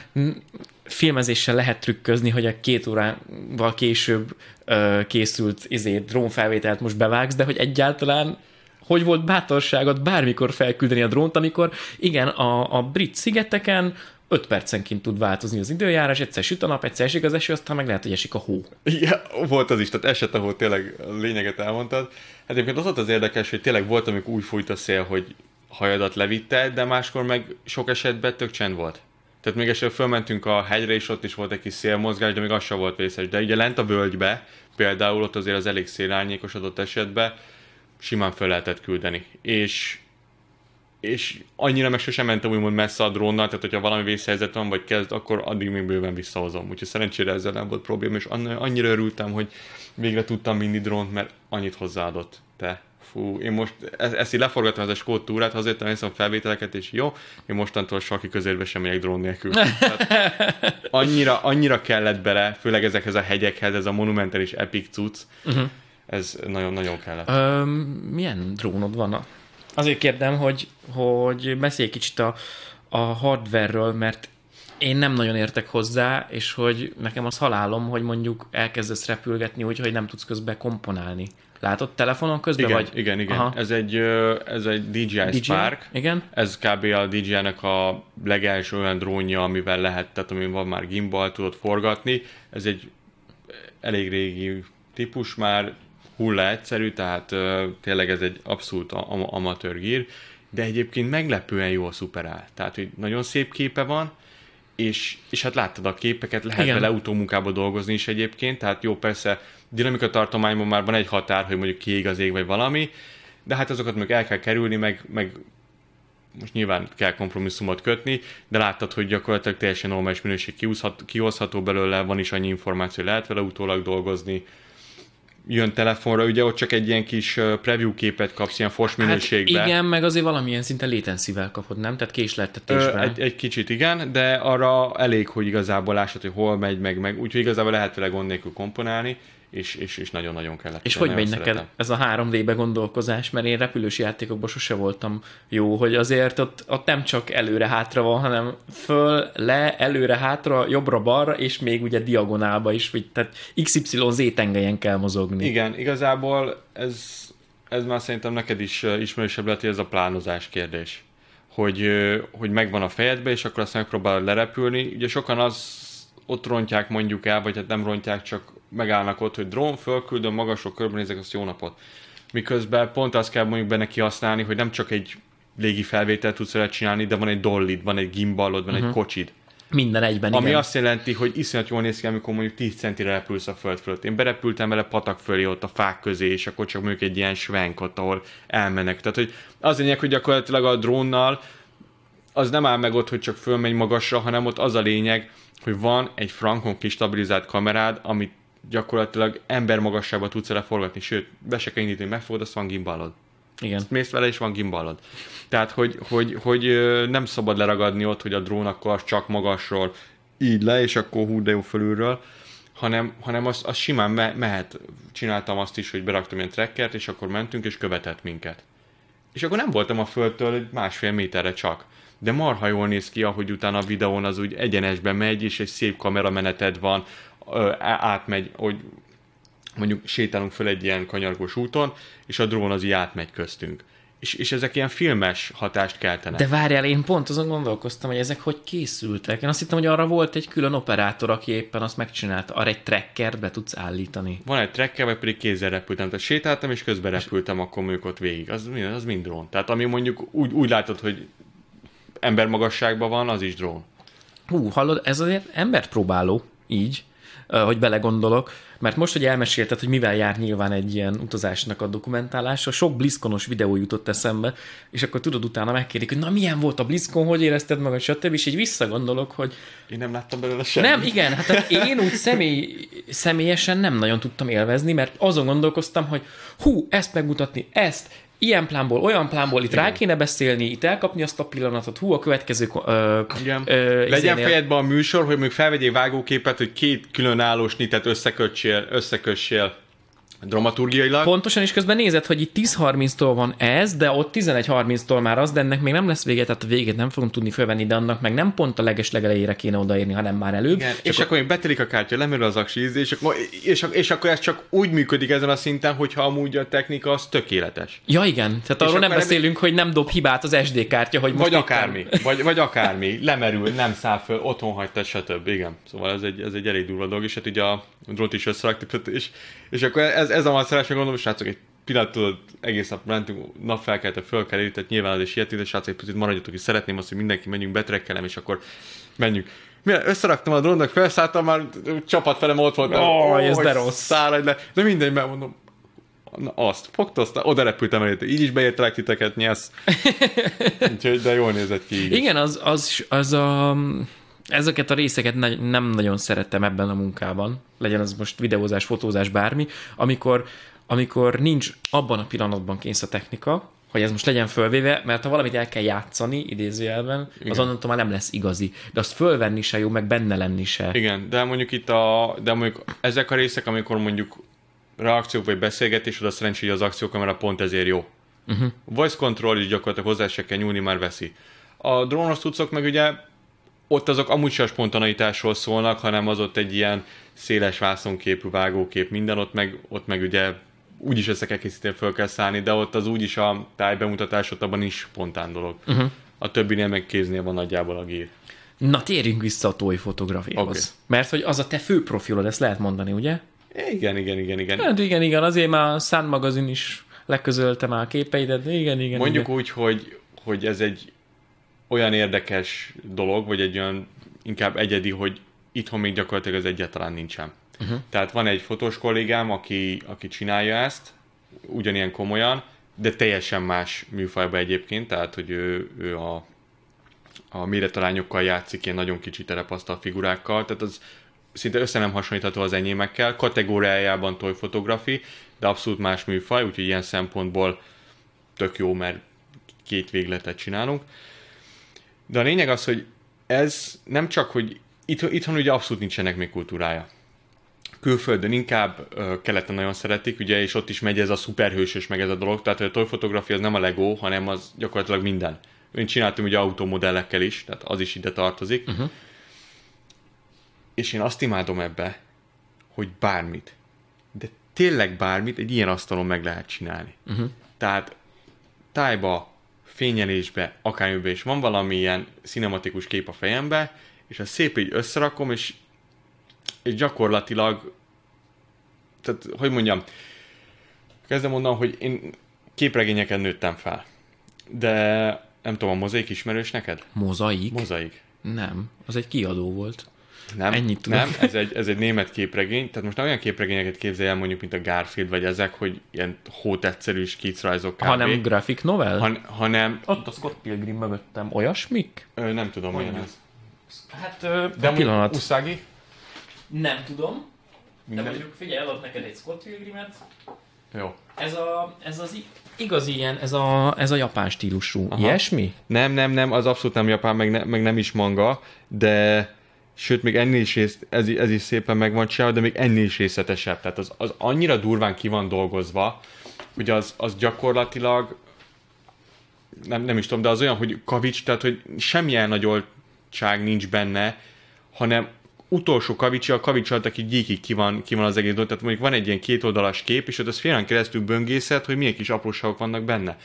filmezéssel lehet trükközni, hogy a két órával később ö, készült izé, drónfelvételt most bevágsz, de hogy egyáltalán hogy volt bátorságod bármikor felküldeni a drónt, amikor igen, a, a brit szigeteken 5 percenként tud változni az időjárás, egyszer süt a nap, egyszer esik az eső, aztán meg lehet, hogy esik a hó. Igen, volt az is, tehát eset, ahol tényleg a lényeget elmondtad. Hát egyébként az volt az érdekes, hogy tényleg volt, amikor úgy fújt a szél, hogy hajadat levitte, de máskor meg sok esetben tök csend volt. Tehát még esetleg fölmentünk a hegyre, és ott is volt egy kis szélmozgás, de még az sem volt vészes. De ugye lent a völgybe, például ott azért az elég szélárnyékos adott esetben, simán föl lehetett küldeni. És és annyira meg sosem mentem úgymond messze a drónnal, tehát hogyha valami vészhelyzet van, vagy kezd, akkor addig még bőven visszahozom. Úgyhogy szerencsére ezzel nem volt probléma, és annyira örültem, hogy végre tudtam vinni drónt, mert annyit hozzáadott. Te fú, én most ezt, ezt így leforgattam ez a skót túrát, hazajöttem, néztem a felvételeket, és jó, én mostantól sarki közérbe sem megyek drón nélkül. Tehát annyira, annyira kellett bele, főleg ezekhez a hegyekhez, ez a monumentális epic cucc, uh-huh. ez nagyon-nagyon kellett. Ö, milyen drónod van? Azért kérdem, hogy, hogy beszélj kicsit a, a hardware-ről, mert én nem nagyon értek hozzá, és hogy nekem az halálom, hogy mondjuk elkezdesz repülgetni úgy, hogy nem tudsz közben komponálni. Látod telefonon közben? Igen, vagy? igen, igen. Aha. Ez egy, ez egy DJI, DJI Spark. Igen. Ez kb. a DJI-nek a legelső olyan drónja, amivel lehet, tehát amin van már gimbal, tudod forgatni. Ez egy elég régi típus már hulla egyszerű, tehát ö, tényleg ez egy abszolút am- amatőr gír, de egyébként meglepően jól szuperál. Tehát, hogy nagyon szép képe van, és, és hát láttad a képeket, lehet Igen. vele utómunkába dolgozni is egyébként, tehát jó, persze dinamika tartományban már van egy határ, hogy mondjuk kiég az ég, vagy valami, de hát azokat meg el kell kerülni, meg, meg most nyilván kell kompromisszumot kötni, de láttad, hogy gyakorlatilag teljesen normális minőség kihozható belőle, van is annyi információ, hogy lehet vele utólag dolgozni. Jön telefonra, ugye ott csak egy ilyen kis preview képet kapsz, ilyen fos minőségben. Hát igen, meg azért valamilyen szinten latency-vel kapod, nem? Tehát késleltetésben. egy, egy kicsit igen, de arra elég, hogy igazából lássad, hogy hol megy, meg, meg úgyhogy igazából lehet vele gond nélkül komponálni, és, és, és nagyon-nagyon kellett. És hogy megy neked szeretem. ez a 3D-be gondolkozás? Mert én repülős játékokban sose voltam jó, hogy azért ott, ott nem csak előre-hátra van, hanem föl, le, előre-hátra, jobbra-balra, és még ugye diagonálba is, vagy, tehát XYZ tengelyen kell mozogni. Igen, igazából ez, ez már szerintem neked is ismerősebb lehet, hogy ez a plánozás kérdés. Hogy, hogy megvan a fejedbe, és akkor azt megpróbálod lerepülni. Ugye sokan az ott rontják mondjuk el, vagy hát nem rontják, csak megállnak ott, hogy drón, fölküldöm, magasról körbenézek, azt jó napot. Miközben pont azt kell mondjuk benne kihasználni, hogy nem csak egy légi felvételt tudsz vele csinálni, de van egy dollid, van egy gimbalod, van uh-huh. egy kocsid. Minden egyben, Ami igen. azt jelenti, hogy iszonyat jól néz ki, amikor mondjuk 10 centire repülsz a föld fölött. Én berepültem vele patak fölé ott a fák közé, és akkor csak mondjuk egy ilyen svenk ott, ahol elmennek. Tehát, hogy az lényeg, hogy gyakorlatilag a drónnal az nem áll meg ott, hogy csak fölmegy magasra, hanem ott az a lényeg, hogy van egy frankon kis stabilizált kamerád, amit gyakorlatilag ember magasságban tudsz vele forgatni, sőt, be se kell indítani, megfogod, azt van gimbalod igen. mész vele, és van gimbalod. Tehát, hogy, hogy, hogy nem szabad leragadni ott, hogy a drón akkor csak magasról így le, és akkor hú, de jó fölülről, hanem, hanem az, az simán me- mehet. Csináltam azt is, hogy beraktam ilyen trackert, és akkor mentünk, és követett minket. És akkor nem voltam a földtől egy másfél méterre csak. De marha jól néz ki, ahogy utána a videón az úgy egyenesbe megy, és egy szép kamerameneted van, átmegy, hogy mondjuk sétálunk föl egy ilyen kanyargós úton, és a drón az így átmegy köztünk. És, és ezek ilyen filmes hatást keltenek. De várjál, én pont azon gondolkoztam, hogy ezek hogy készültek. Én azt hittem, hogy arra volt egy külön operátor, aki éppen azt megcsinálta. Arra egy trackert be tudsz állítani. Van egy tracker, vagy pedig kézzel repültem. Tehát sétáltam, és közben repültem akkor mondjuk ott végig. Az, mind- az mind drón. Tehát ami mondjuk úgy, úgy látod, hogy ember magasságban van, az is drón. Hú, hallod, ez azért embert próbáló, így, hogy belegondolok, mert most, hogy elmesélted, hogy mivel jár nyilván egy ilyen utazásnak a dokumentálása, sok bliszkonos videó jutott eszembe, és akkor tudod, utána megkérdik, hogy na milyen volt a bliszkon, hogy érezted magad, stb. És így visszagondolok, hogy Én nem láttam belőle semmit. nem, igen, hát én úgy személy, személyesen nem nagyon tudtam élvezni, mert azon gondolkoztam, hogy hú, ezt megmutatni, ezt, ilyen plánból, olyan plánból, itt rá kéne beszélni, itt elkapni azt a pillanatot, hú, a következő ö, Igen. ö, Legyen izénél- fejedben a műsor, hogy mondjuk felvegyél vágóképet, hogy két különálló snitet összekötsél, összekössél dramaturgiailag. Pontosan, és közben nézed, hogy itt 10.30-tól van ez, de ott 11.30-tól már az, de ennek még nem lesz vége, tehát a végét nem fogom tudni fölvenni, de annak meg nem pont a leges legelejére kéne odaérni, hanem már előbb. Igen, és akkor még betelik a kártya, lemerül az aksi íz, és akkor, és, és akkor ez csak úgy működik ezen a szinten, hogyha amúgy a technika az tökéletes. Ja, igen, tehát arról nem akkor beszélünk, hogy nem dob hibát az SD kártya, hogy most Vagy akármi, vagy, vagy akármi, lemerül, nem száll föl, otthon hagyta, stb. Igen. Szóval ez egy, ez egy elég durva dolog, és hát ugye a drót is összeraktuk, és, és akkor ez, ez a macerás, meg gondolom, srácok, egy pillanat tudod, egész nap mentünk, napfelkelte, föl kell érni, tehát nyilván az is ilyet, de srácok, egy picit maradjatok, és szeretném azt, hogy mindenki menjünk, betrekkelem, és akkor menjünk. Mire összeraktam a drónnak, felszálltam, már csapat felem ott volt. Ó, ez de rossz. Száradj le. De mindegy, mert mondom, Na azt, fogta, aztán oda repültem előtt. Így is beértelek titeket, nyesz. Úgyhogy, de jól nézett ki így. Igen, az, az, az a, ezeket a részeket ne, nem nagyon szerettem ebben a munkában, legyen az most videózás, fotózás, bármi, amikor, amikor nincs abban a pillanatban kész a technika, hogy ez most legyen fölvéve, mert ha valamit el kell játszani, idézőjelben, az onnantól már nem lesz igazi. De azt fölvenni se jó, meg benne lenni se. Igen, de mondjuk itt a, de mondjuk ezek a részek, amikor mondjuk reakciók vagy beszélgetés, oda szerencsé, hogy az akciókamera pont ezért jó. Uh-huh. Voice control is gyakorlatilag hozzá se kell nyúlni, már veszi. A drónos tudszok meg ugye ott azok amúgy se a spontaneitásról szólnak, hanem az ott egy ilyen széles vászonképű vágókép, minden ott meg, ott meg ugye úgyis kell készíteni, föl kell szállni, de ott az úgyis a tájbemutatás ott abban is spontán dolog. Uh-huh. A többinél meg kéznél van nagyjából a gír. Na, térjünk vissza a toy fotografiához. Oké. Mert hogy az a te fő profilod, ezt lehet mondani, ugye? Igen, igen, igen, igen. Hát igen, igen, azért már a Sun magazin is leközölte már a képeidet, de igen, igen. Mondjuk igen. úgy, hogy, hogy ez egy olyan érdekes dolog, vagy egy olyan inkább egyedi, hogy itthon még gyakorlatilag ez egyáltalán nincsen. Uh-huh. Tehát van egy fotós kollégám, aki, aki csinálja ezt, ugyanilyen komolyan, de teljesen más műfajban egyébként, tehát hogy ő, ő a, a méretalányokkal játszik, ilyen nagyon kicsi terepasztal figurákkal, tehát az szinte össze nem hasonlítható az enyémekkel, kategóriájában toy fotografi, de abszolút más műfaj, úgyhogy ilyen szempontból tök jó, mert két végletet csinálunk. De a lényeg az, hogy ez nem csak, hogy itthon, itthon ugye abszolút nincsenek még kultúrája. Külföldön inkább keleten nagyon szeretik, ugye, és ott is megy ez a szuperhősös meg ez a dolog, tehát a toyfotográfia az nem a Lego, hanem az gyakorlatilag minden. Én csináltam ugye automodellekkel is, tehát az is ide tartozik. Uh-huh. És én azt imádom ebbe, hogy bármit, de tényleg bármit egy ilyen asztalon meg lehet csinálni. Uh-huh. Tehát tájba, fényelésbe, akármiben is van valami ilyen cinematikus kép a fejembe, és azt szép így összerakom, és, és gyakorlatilag, tehát, hogy mondjam, kezdem mondanom, hogy én képregényeken nőttem fel. De nem tudom, a mozaik ismerős neked? Mozaik? Mozaik. Nem, az egy kiadó volt. Nem, Ennyit tudok. nem ez, egy, ez egy német képregény, tehát most nem olyan képregényeket képzelj el mondjuk, mint a Garfield, vagy ezek, hogy ilyen hótegyszerű skicrajzok kb. Hanem graphic novel? Han, hanem, Ott a Scott Pilgrim mögöttem. Olyasmik? ö, nem tudom, milyen ez. Hát, ö, De a pillanat. Uszági? Nem tudom. De Minden- mondjuk figyelj, adok neked egy Scott Pilgrimet. Jó. Ez, a, ez az igazi ilyen, ez a, ez a japán stílusú. Aha. Ilyesmi? Nem, nem, nem, az abszolút nem japán, meg, ne, meg nem is manga, de sőt, még ennél is rész, ez, ez is szépen meg csinálva, de még ennél is részletesebb. Tehát az, az annyira durván ki van dolgozva, hogy az, az gyakorlatilag nem, nem is tudom, de az olyan, hogy kavics, tehát hogy semmilyen nagy oltság nincs benne, hanem utolsó kavicsi, a kavics alatt, aki gyíkig ki van, ki van az egész dolog. Tehát mondjuk van egy ilyen kétoldalas kép, és ott az félen keresztül böngészet, hogy milyen kis apróságok vannak benne.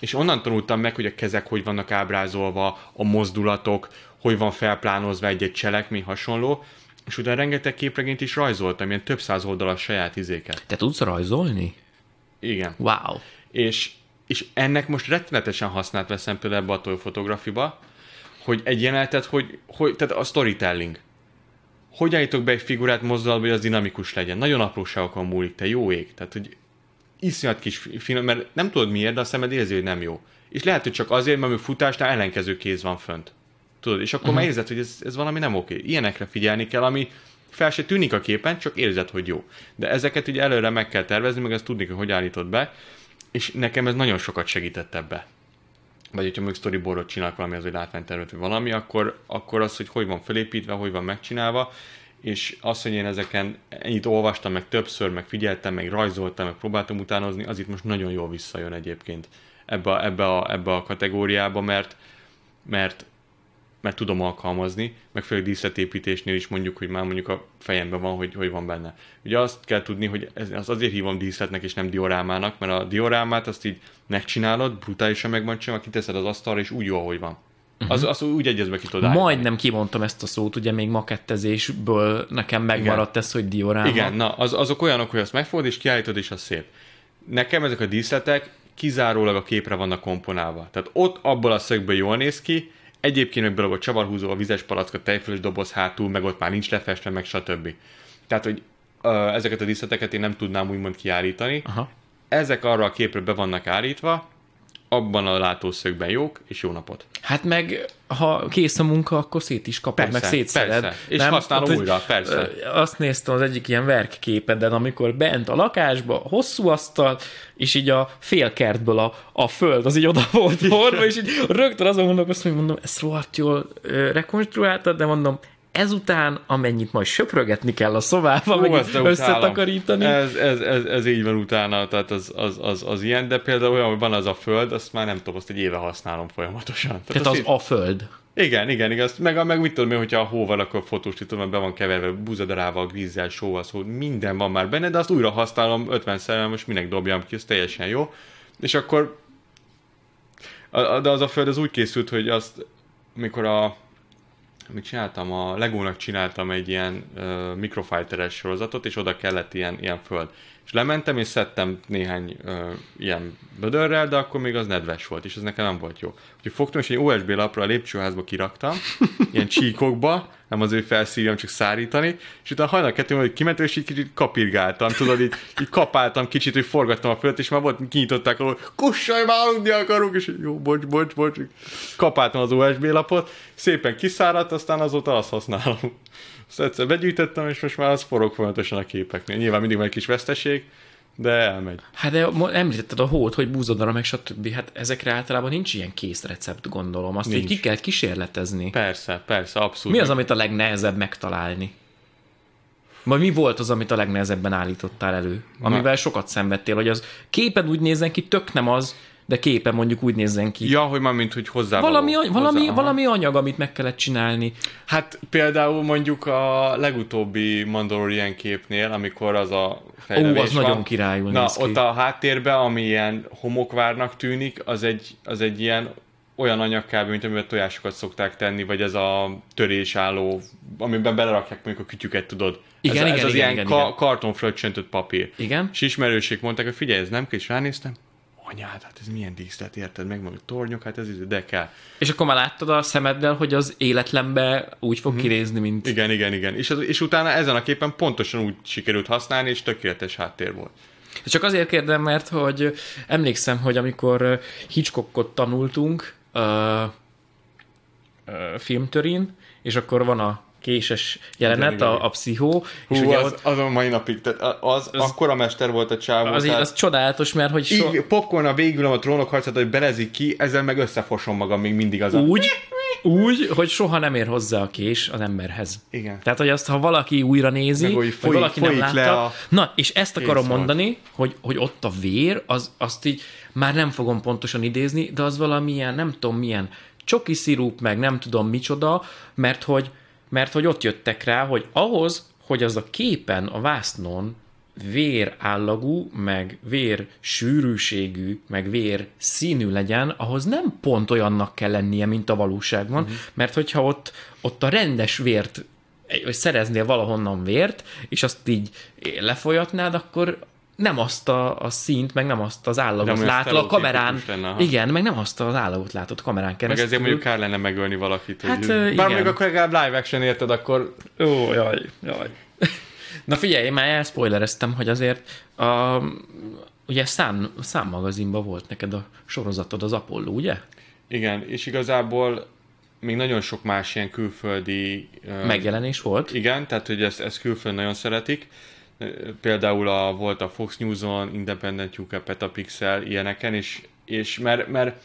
És onnan tanultam meg, hogy a kezek hogy vannak ábrázolva, a mozdulatok, hogy van felplánozva egy-egy cselekmény hasonló, és utána rengeteg képregényt is rajzoltam, ilyen több száz oldalas saját izéket. Te tudsz rajzolni? Igen. Wow. És, és ennek most rettenetesen használt veszem például ebbe a toy fotografiba, hogy egy jelenetet, hogy, hogy tehát a storytelling. Hogy állítok be egy figurát mozdulatba, hogy az dinamikus legyen. Nagyon apróságokon múlik, te jó ég. Tehát, hogy iszonyat kis film, mert nem tudod miért, de a szemed érzi, hogy nem jó. És lehet, hogy csak azért, mert futásnál ellenkező kéz van fönt. Tudod, és akkor uh-huh. már érzed, hogy ez, ez valami nem oké. Ilyenekre figyelni kell, ami fel se tűnik a képen, csak érzed, hogy jó. De ezeket ugye előre meg kell tervezni, meg ezt tudni, hogy hogy állítod be, és nekem ez nagyon sokat segített ebbe. Vagy hogyha még storyboardot csinálok valami, az egy látványtervet, vagy valami, akkor, akkor az, hogy hogy van felépítve, hogy van megcsinálva, és az, hogy én ezeken ennyit olvastam, meg többször, meg figyeltem, meg rajzoltam, meg próbáltam utánozni, az itt most nagyon jól visszajön egyébként ebbe a, ebbe a, ebbe a kategóriába, mert, mert mert tudom alkalmazni, meg főleg díszletépítésnél is mondjuk, hogy már mondjuk a fejemben van, hogy hogy van benne. Ugye azt kell tudni, hogy ez, az azért hívom díszletnek és nem diorámának, mert a diorámát azt így megcsinálod, brutálisan meg van csinálva, kiteszed az asztalra, és úgy jó, ahogy van. Uh-huh. Az, az úgy egyezbe ki tudod állítani. Majdnem kimondtam ezt a szót, ugye még makettezésből nekem megmaradt Igen. ez, hogy dioráma. Igen, na, az, azok olyanok, hogy azt megfogod és kiállítod, és az szép. Nekem ezek a díszletek kizárólag a képre vannak komponálva. Tehát ott abból a szögből jól néz ki, egyébként meg belog a csavarhúzó, a vizes palack, a tejfölös doboz hátul, meg ott már nincs lefestve, meg stb. Tehát, hogy ezeket a díszleteket én nem tudnám úgymond kiállítani. Aha. Ezek arra a képre be vannak állítva, abban a látószögben jók, és jó napot. Hát meg, ha kész a munka, akkor szét is kapod, Persze, meg szétszeded. persze. És használom hogy, újra, persze. Azt néztem az egyik ilyen verkképeden, amikor bent a lakásba, hosszú asztal, és így a félkertből a, a föld, az így oda volt hordva, és így rögtön azon gondolkoztam, hogy mondom, ezt rohadt jól rekonstruáltad, de mondom, ezután, amennyit majd söprögetni kell a szobába, Hú, meg így összetakarítani. Ez, ez, ez, ez, így van utána, tehát az, az, az, az, ilyen, de például olyan, hogy van az a föld, azt már nem tudom, azt egy éve használom folyamatosan. Tehát azt az a föld. Igen, igen, igaz. Meg, meg mit tudom én, hogyha a hó van, akkor fotósítom, mert be van keverve búzadarával, grízzel, sóval, szó, minden van már benne, de azt újra használom 50 szer, most minek dobjam ki, ez teljesen jó. És akkor, de az a föld az úgy készült, hogy azt, mikor a mit csináltam? A Legónak csináltam egy ilyen uh, Microfighter-es sorozatot, és oda kellett ilyen, ilyen föld. És lementem, és szedtem néhány uh, ilyen bödörrel, de akkor még az nedves volt, és ez nekem nem volt jó. Úgyhogy fogtam, és egy OSB lapra a lépcsőházba kiraktam, ilyen csíkokba, nem az ő felszívjam, csak szárítani, és utána hajnal kettő, hogy kimentem, és így kicsit kapirgáltam, tudod, így, így kapáltam kicsit, hogy forgattam a földet, és már volt, kinyitották, ahol kussaj, már aludni akarunk, és jó, bocs, bocs, bocs, kapáltam az USB lapot, szépen kiszáradt, aztán azóta azt használom. Azt egyszer begyűjtöttem, és most már az forog folyamatosan a képeknél. Nyilván mindig van egy kis veszteség, de elmegy. Hát de említetted a hót, hogy búzodara, meg stb. Hát ezekre általában nincs ilyen kész recept, gondolom. Azt így Nincs. ki kell kísérletezni. Persze, persze, abszolút. Mi az, amit a legnehezebb megtalálni? Vagy mi volt az, amit a legnehezebben állítottál elő? Amivel sokat szenvedtél, hogy az képen úgy nézzen ki, tök nem az, de képen mondjuk úgy nézzen ki. Ja, hogy már mint, hogy hozzá valami, valami, hozzá, aha. valami anyag, amit meg kellett csinálni. Hát például mondjuk a legutóbbi Mandalorian képnél, amikor az a Ó, fejlődés az van, nagyon királyul Na, néz ki. ott a háttérben, ami ilyen homokvárnak tűnik, az egy, az egy ilyen olyan anyag kb. mint amiben tojásokat szokták tenni, vagy ez a törésálló, amiben belerakják mondjuk a kütyüket, tudod. Igen, ez, igen, ez az igen, ilyen igen, ka- igen. kartonfröccsöntött papír. Igen? És ismerőség mondták, hogy figyelj, ez nem kell, és ránéztem, anyád, hát ez milyen díszlet, érted? Meg a tornyok, hát ez de kell. És akkor már láttad a szemeddel, hogy az életlenbe úgy fog kinézni, mint... Igen, igen, igen. És, az, és utána ezen a képen pontosan úgy sikerült használni, és tökéletes háttér volt. Csak azért kérdem, mert hogy emlékszem, hogy amikor Hitchcockot tanultunk uh, uh, filmtörin, és akkor van a késes jelenet, igen, a, a pszichó, és Hú, ugye az, ott, az a mai napig, tehát az, az akkora mester volt a csávó. az, tehát az csodálatos, mert hogy so, így popcorn a végül a trónok harcát, hogy belezik ki, ezzel meg összefosom magam még mindig az a... úgy, úgy, hogy soha nem ér hozzá a kés az emberhez. Igen. Tehát, hogy azt, ha valaki újra nézi, Meg úgy vagy folyik- valaki nem folyik látta, le a na, és ezt akarom készszót. mondani, hogy, hogy ott a vér, az, azt így már nem fogom pontosan idézni, de az valamilyen, nem tudom milyen csoki szirup, meg nem tudom micsoda, mert hogy, mert hogy ott jöttek rá, hogy ahhoz, hogy az a képen, a vásznon vér állagú, meg vér sűrűségű, meg vér színű legyen, ahhoz nem pont olyannak kell lennie, mint a valóságban, uh-huh. mert hogyha ott, ott a rendes vért, hogy szereznél valahonnan vért, és azt így lefolyatnád, akkor nem azt a, a színt, meg nem azt az állagot olyan látod a kamerán. lenne, igen, meg nem azt az állagot látod kamerán Meg keresztül. ezért mondjuk kár lenne megölni valakit. Hát, hogy, Bár igen. mondjuk akkor legalább live action érted, akkor Ó, jaj, jaj. Na figyelj, én már elspoilereztem, hogy azért a, ugye szám, számmagazinban volt neked a sorozatod, az Apollo, ugye? igen, és igazából még nagyon sok más ilyen külföldi... Megjelenés volt. Igen, tehát hogy ezt, ezt külföldön nagyon szeretik. Például a, volt a Fox News-on, Independent UK, Petapixel, ilyeneken, és, és mert, mert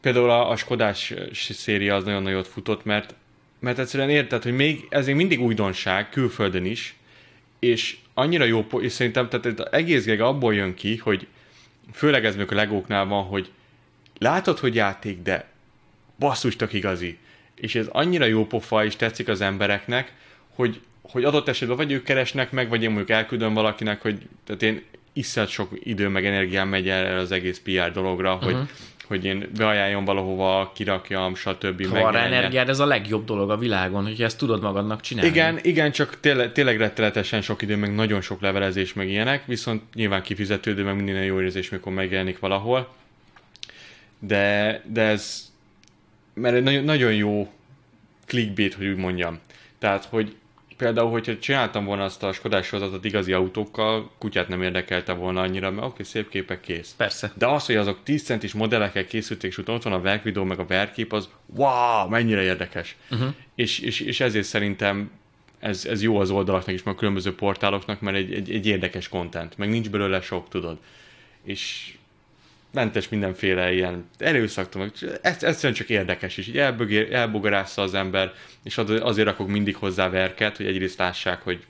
például a, a Skodás széria az nagyon nagyot futott, mert, mert egyszerűen érted, hogy még, ez még mindig újdonság, külföldön is, és annyira jó, és szerintem tehát az egész geg abból jön ki, hogy főleg ez még a legóknál van, hogy látod, hogy játék, de basszus tök igazi. És ez annyira jó pofa, és tetszik az embereknek, hogy, hogy adott esetben vagy ők keresnek meg, vagy én mondjuk elküldöm valakinek, hogy tehát én iszonyat sok idő meg energiám megy el az egész PR dologra, uh-huh. hogy, hogy én beajánljon valahova, kirakjam, stb. Ha van megjelenjen. energiád, ez a legjobb dolog a világon, hogy ezt tudod magadnak csinálni. Igen, igen, csak tényleg, tényleg rettenetesen sok idő, meg nagyon sok levelezés, meg ilyenek, viszont nyilván kifizetődő, meg minden jó érzés, mikor megjelenik valahol. De, de ez, mert egy nagyon, nagyon jó clickbait, hogy úgy mondjam. Tehát, hogy például, hogyha csináltam volna azt a Skodás sorozatot igazi autókkal, kutyát nem érdekelte volna annyira, mert oké, szép képek kész. Persze. De az, hogy azok 10 centis modellekkel készülték, és utána ott van a verkvideó, meg a verkép, az wow, mennyire érdekes. Uh-huh. És, és, és ezért szerintem ez, ez jó az oldalaknak is, meg a különböző portáloknak, mert egy, egy, egy érdekes content, meg nincs belőle sok, tudod. És mentes mindenféle ilyen erőszaktól, meg ez, egyszerűen csak érdekes is, így elbögé- elbogarásza az ember, és az- azért rakok mindig hozzá verket, hogy egyrészt lássák, hogy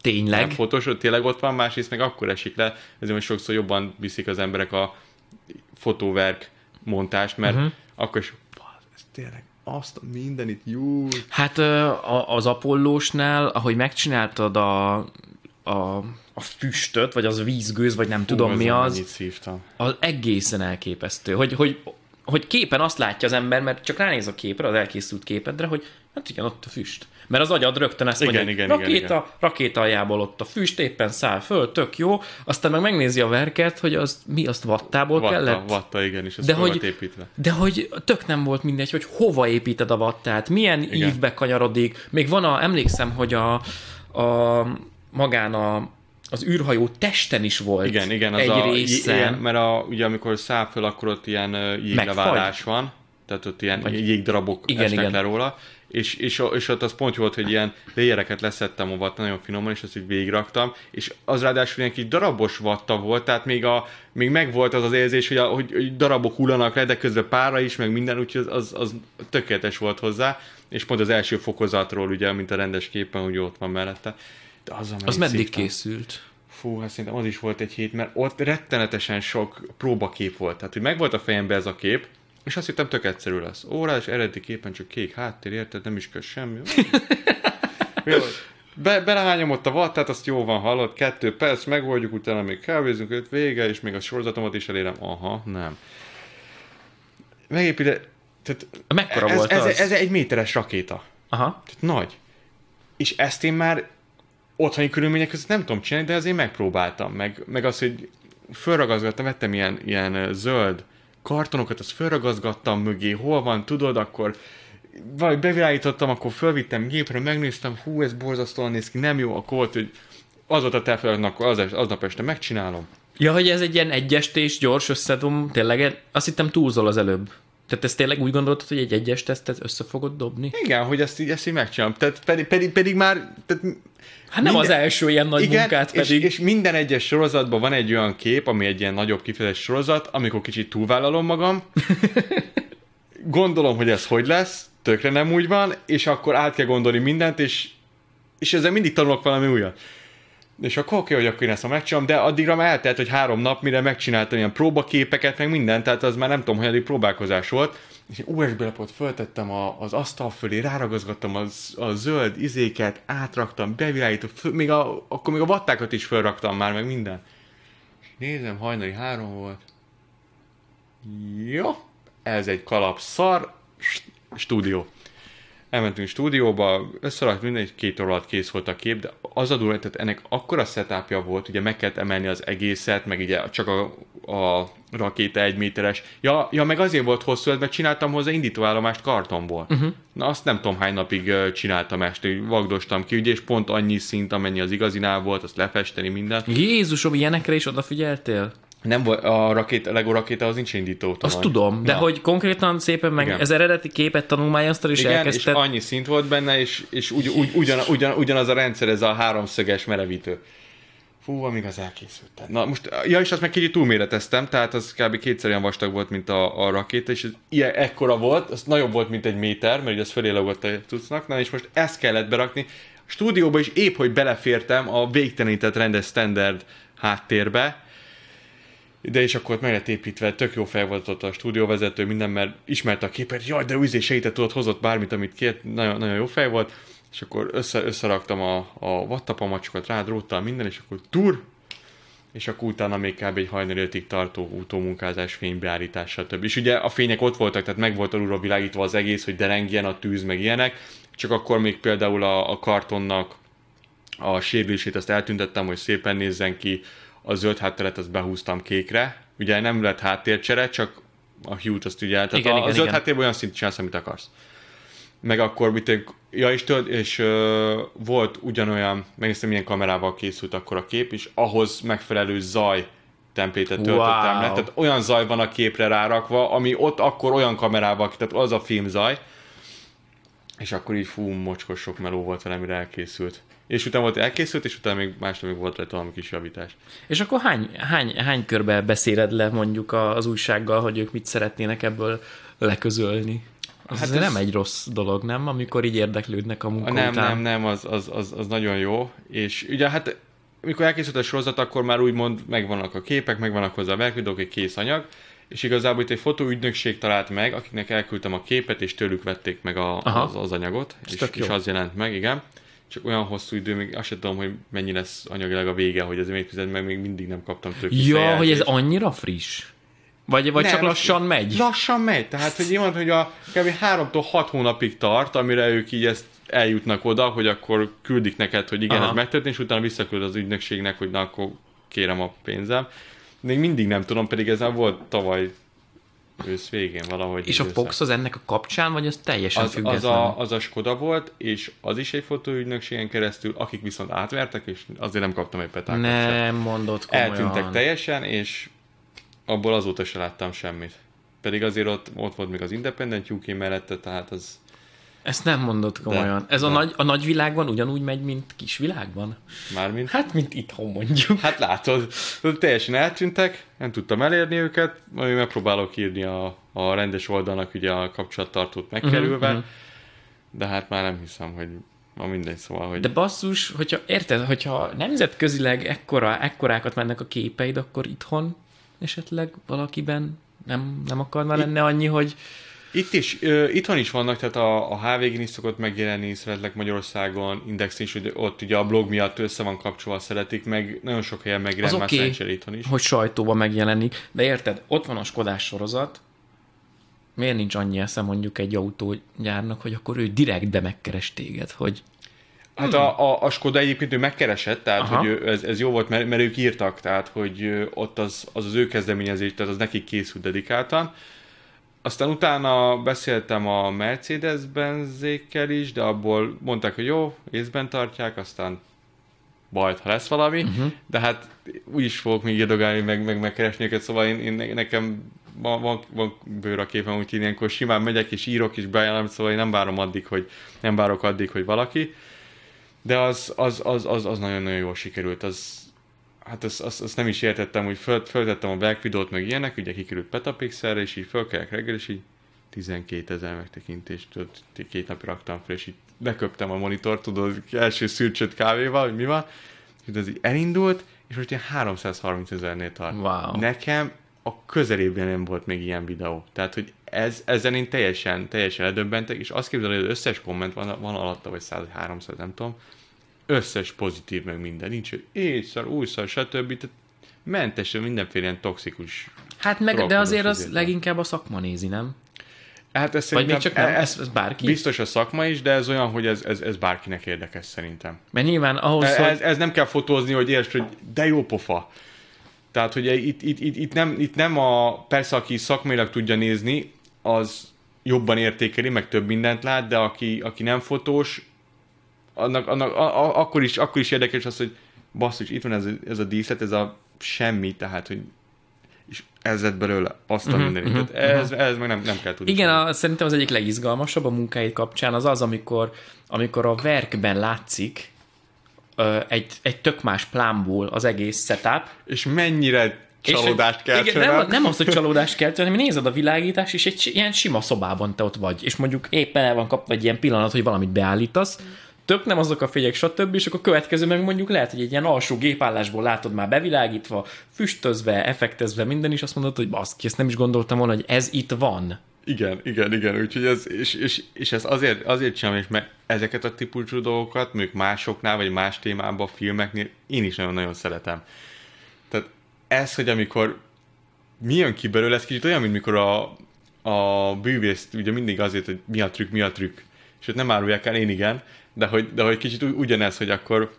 Tényleg. nem fotós, hogy tényleg ott van, másrészt meg akkor esik le, ezért most sokszor jobban viszik az emberek a fotóverk montást, mert uh-huh. akkor is, "Bazd, ez tényleg azt a mindenit, jó. Hát az Apollósnál, ahogy megcsináltad a, a, a füstöt, vagy az vízgőz, vagy nem tudom mi az, az egészen elképesztő, hogy, hogy hogy képen azt látja az ember, mert csak ránéz a képre, az elkészült képedre, hogy hát igen, ott a füst. Mert az agyad rögtön ezt Igen, mondja, igen, rakéta, igen, igen. rakéta aljából ott a füst, éppen száll föl, tök jó, aztán meg megnézi a verket, hogy az mi azt vattából Vatta, kellett. vatta, igen, és ez De hogy- építve. De hogy tök nem volt mindegy, hogy hova építed a vattát, milyen. Igen. ívbe kanyarodik. Még van a, emlékszem, hogy a, a magán a, az űrhajó testen is volt Igen, igen, az egy a, részen. ilyen, mert a, ugye amikor száll föl, akkor ott ilyen jégleválás van, tehát ott ilyen Vagy- jégdarabok Igen, esnek igen. le róla, és, és, és ott az pont jó volt, hogy ilyen léjereket leszettem a vatta nagyon finoman, és azt így végigraktam, és az ráadásul ilyen kis darabos vatta volt, tehát még, a, még megvolt az az érzés, hogy, a, hogy, hogy darabok hullanak le, de közben pára is, meg minden, úgyhogy az, az, az tökéletes volt hozzá, és pont az első fokozatról, ugye, mint a rendes képen, úgy ott van mellette. Az, Az meddig készült? Fú, hát szerintem az is volt egy hét, mert ott rettenetesen sok próbakép volt. Tehát, hogy megvolt a fejembe ez a kép, és azt hittem tök egyszerű lesz. Órás eredeti képen csak kék háttér, érted? Nem is kell semmi. Jó. Be, belehányom ott a vattát, azt jó van, hallott, kettő perc, megoldjuk, utána még kávézunk, öt vége, és még a sorozatomat is elérem. Aha, nem. Megépíte... Tehát Mekkora ez, volt ez, az? ez, egy méteres rakéta. Aha. Tehát nagy. És ezt én már otthoni körülmények között nem tudom csinálni, de azért megpróbáltam. Meg, meg az, hogy fölragazgattam, vettem ilyen, ilyen zöld kartonokat, azt fölragazgattam mögé, hol van, tudod, akkor vagy bevilágítottam, akkor fölvittem gépre, megnéztem, hú, ez borzasztóan néz ki, nem jó, akkor volt, hogy az volt a akkor az, aznap este megcsinálom. Ja, hogy ez egy ilyen egyestés, gyors összedom, tényleg, azt hittem túlzol az előbb. Tehát ezt tényleg úgy gondoltad, hogy egy egyes tesztet össze fogod dobni? Igen, hogy ezt így, ezt így megcsinálom. Tehát pedig, pedig, pedig már tehát Hát nem Minden- az első ilyen nagy Igen, munkát és, pedig. és minden egyes sorozatban van egy olyan kép, ami egy ilyen nagyobb kifejezett sorozat, amikor kicsit túlvállalom magam, gondolom, hogy ez hogy lesz, tökre nem úgy van, és akkor át kell gondolni mindent, és, és ezzel mindig tanulok valami újat. És akkor oké, hogy akkor én ezt ma megcsinálom, de addigra már eltelt, hogy három nap, mire megcsináltam ilyen próbaképeket, meg mindent, tehát az már nem tudom, hogy próbálkozás volt. És USB lapot föltettem a, az asztal fölé, ráragazgattam az, a zöld izéket, átraktam, bevilágított, föl, még a, akkor még a vattákat is fölraktam már, meg minden. És nézem, hajnali három volt. Jó, ez egy kalap szar, st- stúdió. Elmentünk stúdióba, összerakt minden, egy két óra alatt kész volt a kép, de az a durva, tehát ennek akkora setupja volt, ugye meg kellett emelni az egészet, meg ugye csak a, a rakéta egy méteres. Ja, ja, meg azért volt hosszú, mert csináltam hozzá indítóállomást kartonból. Uh-huh. Na azt nem tudom hány napig csináltam este, hogy vagdostam ki, ugye, és pont annyi szint, amennyi az igazinál volt, azt lefesteni mindent. Jézusom, ilyenekre is odafigyeltél? Nem volt, a rakéta, a Lego rakéta az nincs indító. Azt tudom, de Na. hogy konkrétan szépen meg Igen. ez eredeti képet tanulmányoztad, és Igen, elkezdted... és annyi szint volt benne, és, és ugy, ugy, ugyan, ugyan, ugyanaz a rendszer, ez a háromszöges merevítő. Fú, amíg az elkészült. Na most, ja, és azt meg kicsit túlméreteztem, tehát az kb. kétszer olyan vastag volt, mint a, a rakéta, és ez ilyen ekkora volt, az nagyobb volt, mint egy méter, mert ugye az fölé logott a cuccnak, na és most ezt kellett berakni. A stúdióba is épp, hogy belefértem a végtelenített rendes standard háttérbe, de és akkor ott meg lett építve, tök jó fel volt ott a stúdióvezető, minden, mert ismerte a képet, jaj, de üzé segített, tudod, hozott bármit, amit kért, nagyon, nagyon jó fej volt, és akkor össze, összeraktam a, a vattapamacsokat, rádróttal minden, és akkor tur, és akkor utána még kb. egy hajnali ötig tartó utómunkázás, fénybeállítás, stb. És ugye a fények ott voltak, tehát meg volt alulról világítva az egész, hogy derengjen a tűz, meg ilyenek, csak akkor még például a, a kartonnak a sérülését azt eltüntettem, hogy szépen nézzen ki, a zöld hátteret azt behúztam kékre. Ugye nem lett háttércsere, csak a hue-t azt ugye, tehát Igen, a, igen, a zöld igen. háttérben olyan szint csinálsz, amit akarsz. Meg akkor, mit ja, és, tudod, és ö, volt ugyanolyan, megnéztem, milyen kamerával készült akkor a kép, és ahhoz megfelelő zaj templétet töltöttem Wow. le. Tehát olyan zaj van a képre rárakva, ami ott akkor olyan kamerával, tehát az a filmzaj, és akkor így fú, mocskos sok meló volt vele, mire elkészült. És utána volt elkészült, és utána még másnap még volt rajta valami kis javítás. És akkor hány, hány, hány körbe beszéled le mondjuk az újsággal, hogy ők mit szeretnének ebből leközölni? Az Hát ez- nem egy rossz dolog, nem? Amikor így érdeklődnek a munka nem, után. nem, nem, az, az, az, az, nagyon jó. És ugye hát, mikor elkészült a sorozat, akkor már úgymond megvannak a képek, megvannak hozzá a verkvideók, egy kész anyag, és igazából itt egy fotóügynökség talált meg, akiknek elküldtem a képet, és tőlük vették meg a, Aha. az, az anyagot, Ez és, és az jelent meg, igen. Csak olyan hosszú idő, még azt sem tudom, hogy mennyi lesz anyagilag a vége, hogy ez még fizet, meg még mindig nem kaptam tőle Ja, hogy ez annyira friss. Vagy, vagy Nem, csak lassan megy? Lassan megy, tehát hogy én mondom, hogy a kb. 3-tól 6 hónapig tart, amire ők így ezt eljutnak oda, hogy akkor küldik neked, hogy igen, Aha. ez megtörtént, és utána visszaküld az ügynökségnek, hogy na akkor kérem a pénzem. Még mindig nem tudom, pedig ez már volt tavaly ősz végén valahogy. És a Fox az ennek a kapcsán, vagy az teljesen az, független? az, a, az a Skoda volt, és az is egy fotóügynökségen keresztül, akik viszont átvertek, és azért nem kaptam egy petákot sem. Nem mondod komolyan. Eltűntek teljesen, és abból azóta se láttam semmit. Pedig azért ott, ott volt még az Independent UK mellette, tehát az... Ezt nem mondod komolyan. Ez a, de. nagy, a nagy világban ugyanúgy megy, mint kis világban? Mármint... Hát, mint itthon mondjuk. Hát látod, teljesen eltűntek, nem tudtam elérni őket, majd megpróbálok írni a, a rendes oldalnak ugye a kapcsolattartót megkerülve, Mhm, de hát már nem hiszem, hogy ma mindegy, szóval, hogy... De basszus, hogyha érted, hogyha nemzetközileg ekkora, ekkorákat mennek a képeid, akkor itthon esetleg valakiben nem, nem akarna lenne annyi, hogy Itt is, ö, itthon is vannak, tehát a, a HVG-n is szokott megjelenni, szeretlek Magyarországon, Indexen is, hogy ott ugye a blog miatt össze van kapcsolva, szeretik, meg nagyon sok helyen megjelent már oké. szerencsére itthon is. hogy sajtóban megjelenik. De érted, ott van a Skodás sorozat, miért nincs annyi esze mondjuk egy autógyárnak, hogy akkor ő direktbe megkeres téged, hogy Hát a, a, a Skoda egyébként ő megkeresett, tehát Aha. hogy ő, ez, ez jó volt, mert, mert ők írtak, tehát hogy ott az az, az ő kezdeményezés, tehát az nekik készült dedikáltan. Aztán utána beszéltem a Mercedes-Benzékkel is, de abból mondták, hogy jó, észben tartják, aztán bajt, ha lesz valami, uh-huh. de hát úgyis fogok még irdogálni, meg, meg megkeresni őket, szóval én, én ne- nekem van, van, van bőr a képem, úgyhogy ilyenkor simán megyek és írok és bejelölöm, szóval én nem várom addig, hogy nem várok addig, hogy valaki. De az, az, az, az, az nagyon-nagyon jól sikerült. Az, hát azt, azt, azt, nem is értettem, hogy föl, föltettem a Black Widow-t, meg ilyenek, ugye kikerült Petapixelre, és így fölkelek reggel, és így 12 ezer megtekintést, tudod, két napra raktam fel, és így leköptem a monitort, tudod, első szürcsöt kávéval, hogy mi van, és ez így elindult, és most ilyen 330 ezernél tart. Wow. Nekem a közelében nem volt még ilyen videó. Tehát, hogy ez, ezen én teljesen, teljesen ledöbbentek, és azt képzelem, hogy az összes komment van, van alatta, vagy 100, 300, nem tudom, összes pozitív, meg minden. Nincs, éjszar, újszar, stb. Tehát mentesen mindenféle ilyen toxikus. hát meg, de azért az izét. leginkább a szakma nézi, nem? Hát ez Vagy még csak nem, ez, ez bárki? Biztos a szakma is, de ez olyan, hogy ez, ez, ez bárkinek érdekes szerintem. Mert nyilván ahhoz, Ez, hogy... ez, ez nem kell fotózni, hogy értsd, hogy de jó pofa. Tehát, hogy itt, itt, itt, itt, nem, itt nem a, persze aki szakmailag tudja nézni, az jobban értékeli, meg több mindent lát, de aki, aki nem fotós, annak, annak a, a, akkor, is, akkor is érdekes az, hogy basszus, itt van ez, a- ez a díszlet, ez a semmi, tehát, hogy és ez lett belőle azt a Mhm, mindenit. Tehát ez, ez meg nem, nem kell tudni. Igen, a, szerintem az egyik legizgalmasabb a munkáid kapcsán az az, amikor, amikor a verkben látszik ö, egy, egy tök más plánból az egész setup, És mennyire csalódást kell igen, nem, nem az, hogy csalódást kell hanem nézed a világítást, és egy ilyen sima szobában te ott vagy, és mondjuk éppen el van kapva egy ilyen pillanat, hogy valamit beállítasz, tök nem azok a fények, stb. És akkor a következő meg mondjuk lehet, hogy egy ilyen alsó gépállásból látod már bevilágítva, füstözve, effektezve minden, is azt mondod, hogy baszki, ezt nem is gondoltam volna, hogy ez itt van. Igen, igen, igen, úgyhogy ez, és, és, és ez azért, azért csinálom, és mert ezeket a típusú dolgokat, mondjuk másoknál, vagy más témában, filmeknél én is nagyon-nagyon szeretem. Tehát ez, hogy amikor mi jön ki belőle, ez kicsit olyan, mint mikor a, a bűvész, ugye mindig azért, hogy mi a trükk, mi a trükk. És ott nem árulják el, én igen, de hogy, de hogy kicsit ugyanez, hogy akkor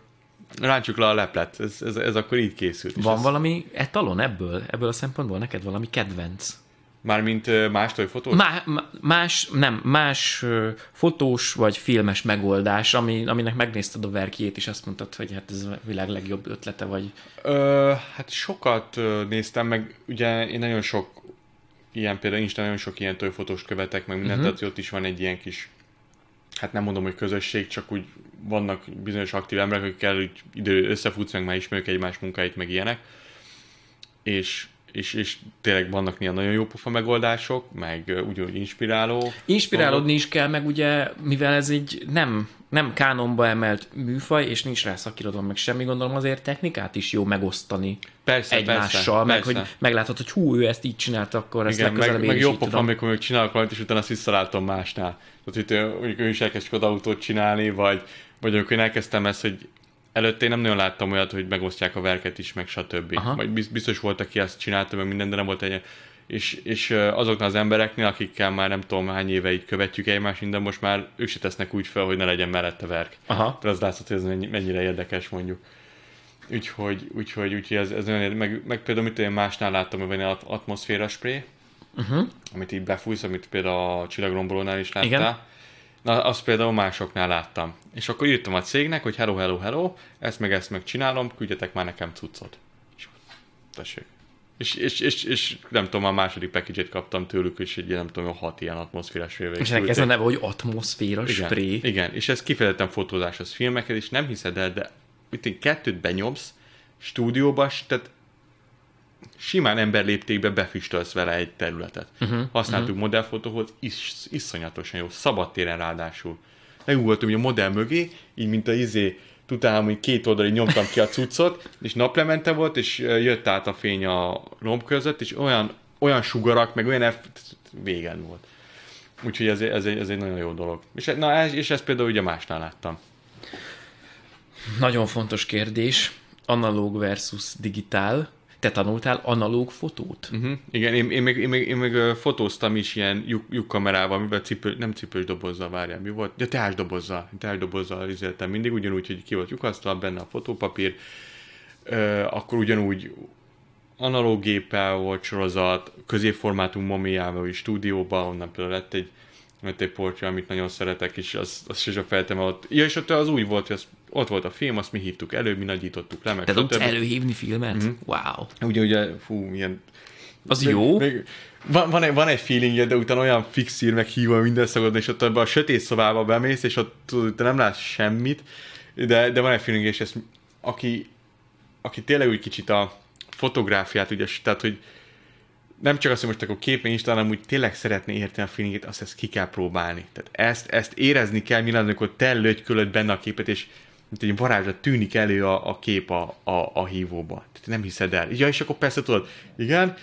ráncsuk le a leplet, ez, ez, ez akkor így készült. És Van ez, valami etalon ebből? Ebből a szempontból neked valami kedvenc? Mármint mástól fotós? Má, má- más, nem, más fotós vagy filmes megoldás, ami, aminek megnézted a verkjét, és azt mondtad, hogy hát ez a világ legjobb ötlete, vagy Ö, hát sokat néztem, meg ugye én nagyon sok ilyen, például Instán nagyon sok ilyen tőfotós követek, meg mindent, uh-huh. tehát ott is van egy ilyen kis, hát nem mondom, hogy közösség, csak úgy vannak bizonyos aktív emberek, akikkel úgy idő összefutsz, meg már ismerjük egymás munkáit, meg ilyenek. És, és, és tényleg vannak ilyen nagyon jó pofa megoldások, meg ugyanúgy inspiráló. Inspirálódni is kell, meg ugye, mivel ez egy nem, nem kánonba emelt műfaj, és nincs rá szakirodalom, meg semmi, gondolom azért technikát is jó megosztani Persze, egymással, persze, meg persze. hogy meglátod, hogy hú, ő ezt így csinálta, akkor ezt Igen, meg, meg jó pofa, amikor még csinálok valamit, és utána azt visszalátom másnál. Tehát, hogy ő- mondjuk ő is elkezd autót csinálni, vagy, vagy amikor én elkezdtem ezt, hogy előtte én nem nagyon láttam olyat, hogy megosztják a verket is, meg stb. Aha. Biz- biztos volt, aki ezt csinálta, meg minden, de nem volt egy és, és azoknál az embereknél, akikkel már nem tudom hány éve így követjük egymást, de most már ők se tesznek úgy fel, hogy ne legyen mellette verk. Aha. Tehát az látszott, hogy ez mennyire érdekes mondjuk. Úgyhogy, úgyhogy, úgyhogy ez, ez olyan, meg, meg például mit én másnál láttam, hogy van egy atmoszféra spray, uh-huh. amit így befújsz, amit például a csillagrombolónál is láttál. Igen. Na, azt például másoknál láttam. És akkor írtam a cégnek, hogy hello, hello, hello, ezt meg ezt meg csinálom, küldjetek már nekem cuccot. És tessék. És, és, és, és, nem tudom, a második package kaptam tőlük, és egy nem tudom, hat ilyen atmoszférás spray. És ennek ez a neve, hogy atmoszféra igen, spray. Igen, és ez kifejezetten fotózáshoz filmekhez, és nem hiszed el, de itt kettőt benyomsz, stúdióba, tehát simán emberléptékbe befüstölsz vele egy területet. Uh-huh, Használtuk uh-huh. modellfotóhoz, is, iszonyatosan jó, szabadtéren ráadásul. Megugoltam hogy a modell mögé, így mint a izé, tudtam, hogy két oldalig nyomtam ki a cuccot, és naplemente volt, és jött át a fény a romb között, és olyan, olyan sugarak, meg olyan F... végen volt. Úgyhogy ez, ez, egy, ez egy nagyon jó dolog. És, na, ez, és ezt például ugye másnál láttam. Nagyon fontos kérdés, analóg versus digitál. Te tanultál analóg fotót? Uh-huh. Igen, én, én, még, én, még, én még fotóztam is ilyen lyuk, kamerával, amiben cipő, nem cipős dobozzal, várjál, mi volt? Ja, teásdobozzal, teásdobozzal izéltem mindig, ugyanúgy, hogy ki volt lyukasztal, benne a fotópapír, uh, akkor ugyanúgy analóg géppel volt sorozat, középformátum momiával is stúdióban, onnan például lett egy, lett egy portja, amit nagyon szeretek, és az, az sose feltem ott. Ja, és ott az új volt, hogy az ott volt a film, azt mi hívtuk elő, mi nagyítottuk le, meg Te tudsz előhívni filmet? Mm-hmm. Wow. Ugye, ugye, fú, milyen... Az még, jó? Még, van, van, egy, van egy feelingje, de utána olyan fixír, meg hívva minden szagod, és ott ebbe a sötét szobába bemész, és ott te nem látsz semmit, de, de van egy feeling, és ezt, aki, aki tényleg úgy kicsit a fotográfiát, ugye, tehát, hogy nem csak azt, hogy most akkor képen is, hanem úgy tényleg szeretné érteni a feelinget, azt ezt ki kell próbálni. Tehát ezt, ezt érezni kell, mi amikor te lögykölöd benne a képet, és mint egy varázslat tűnik elő a, a kép a, a, a hívóba. Tehát nem hiszed el. Ja, és akkor persze tudod, igen,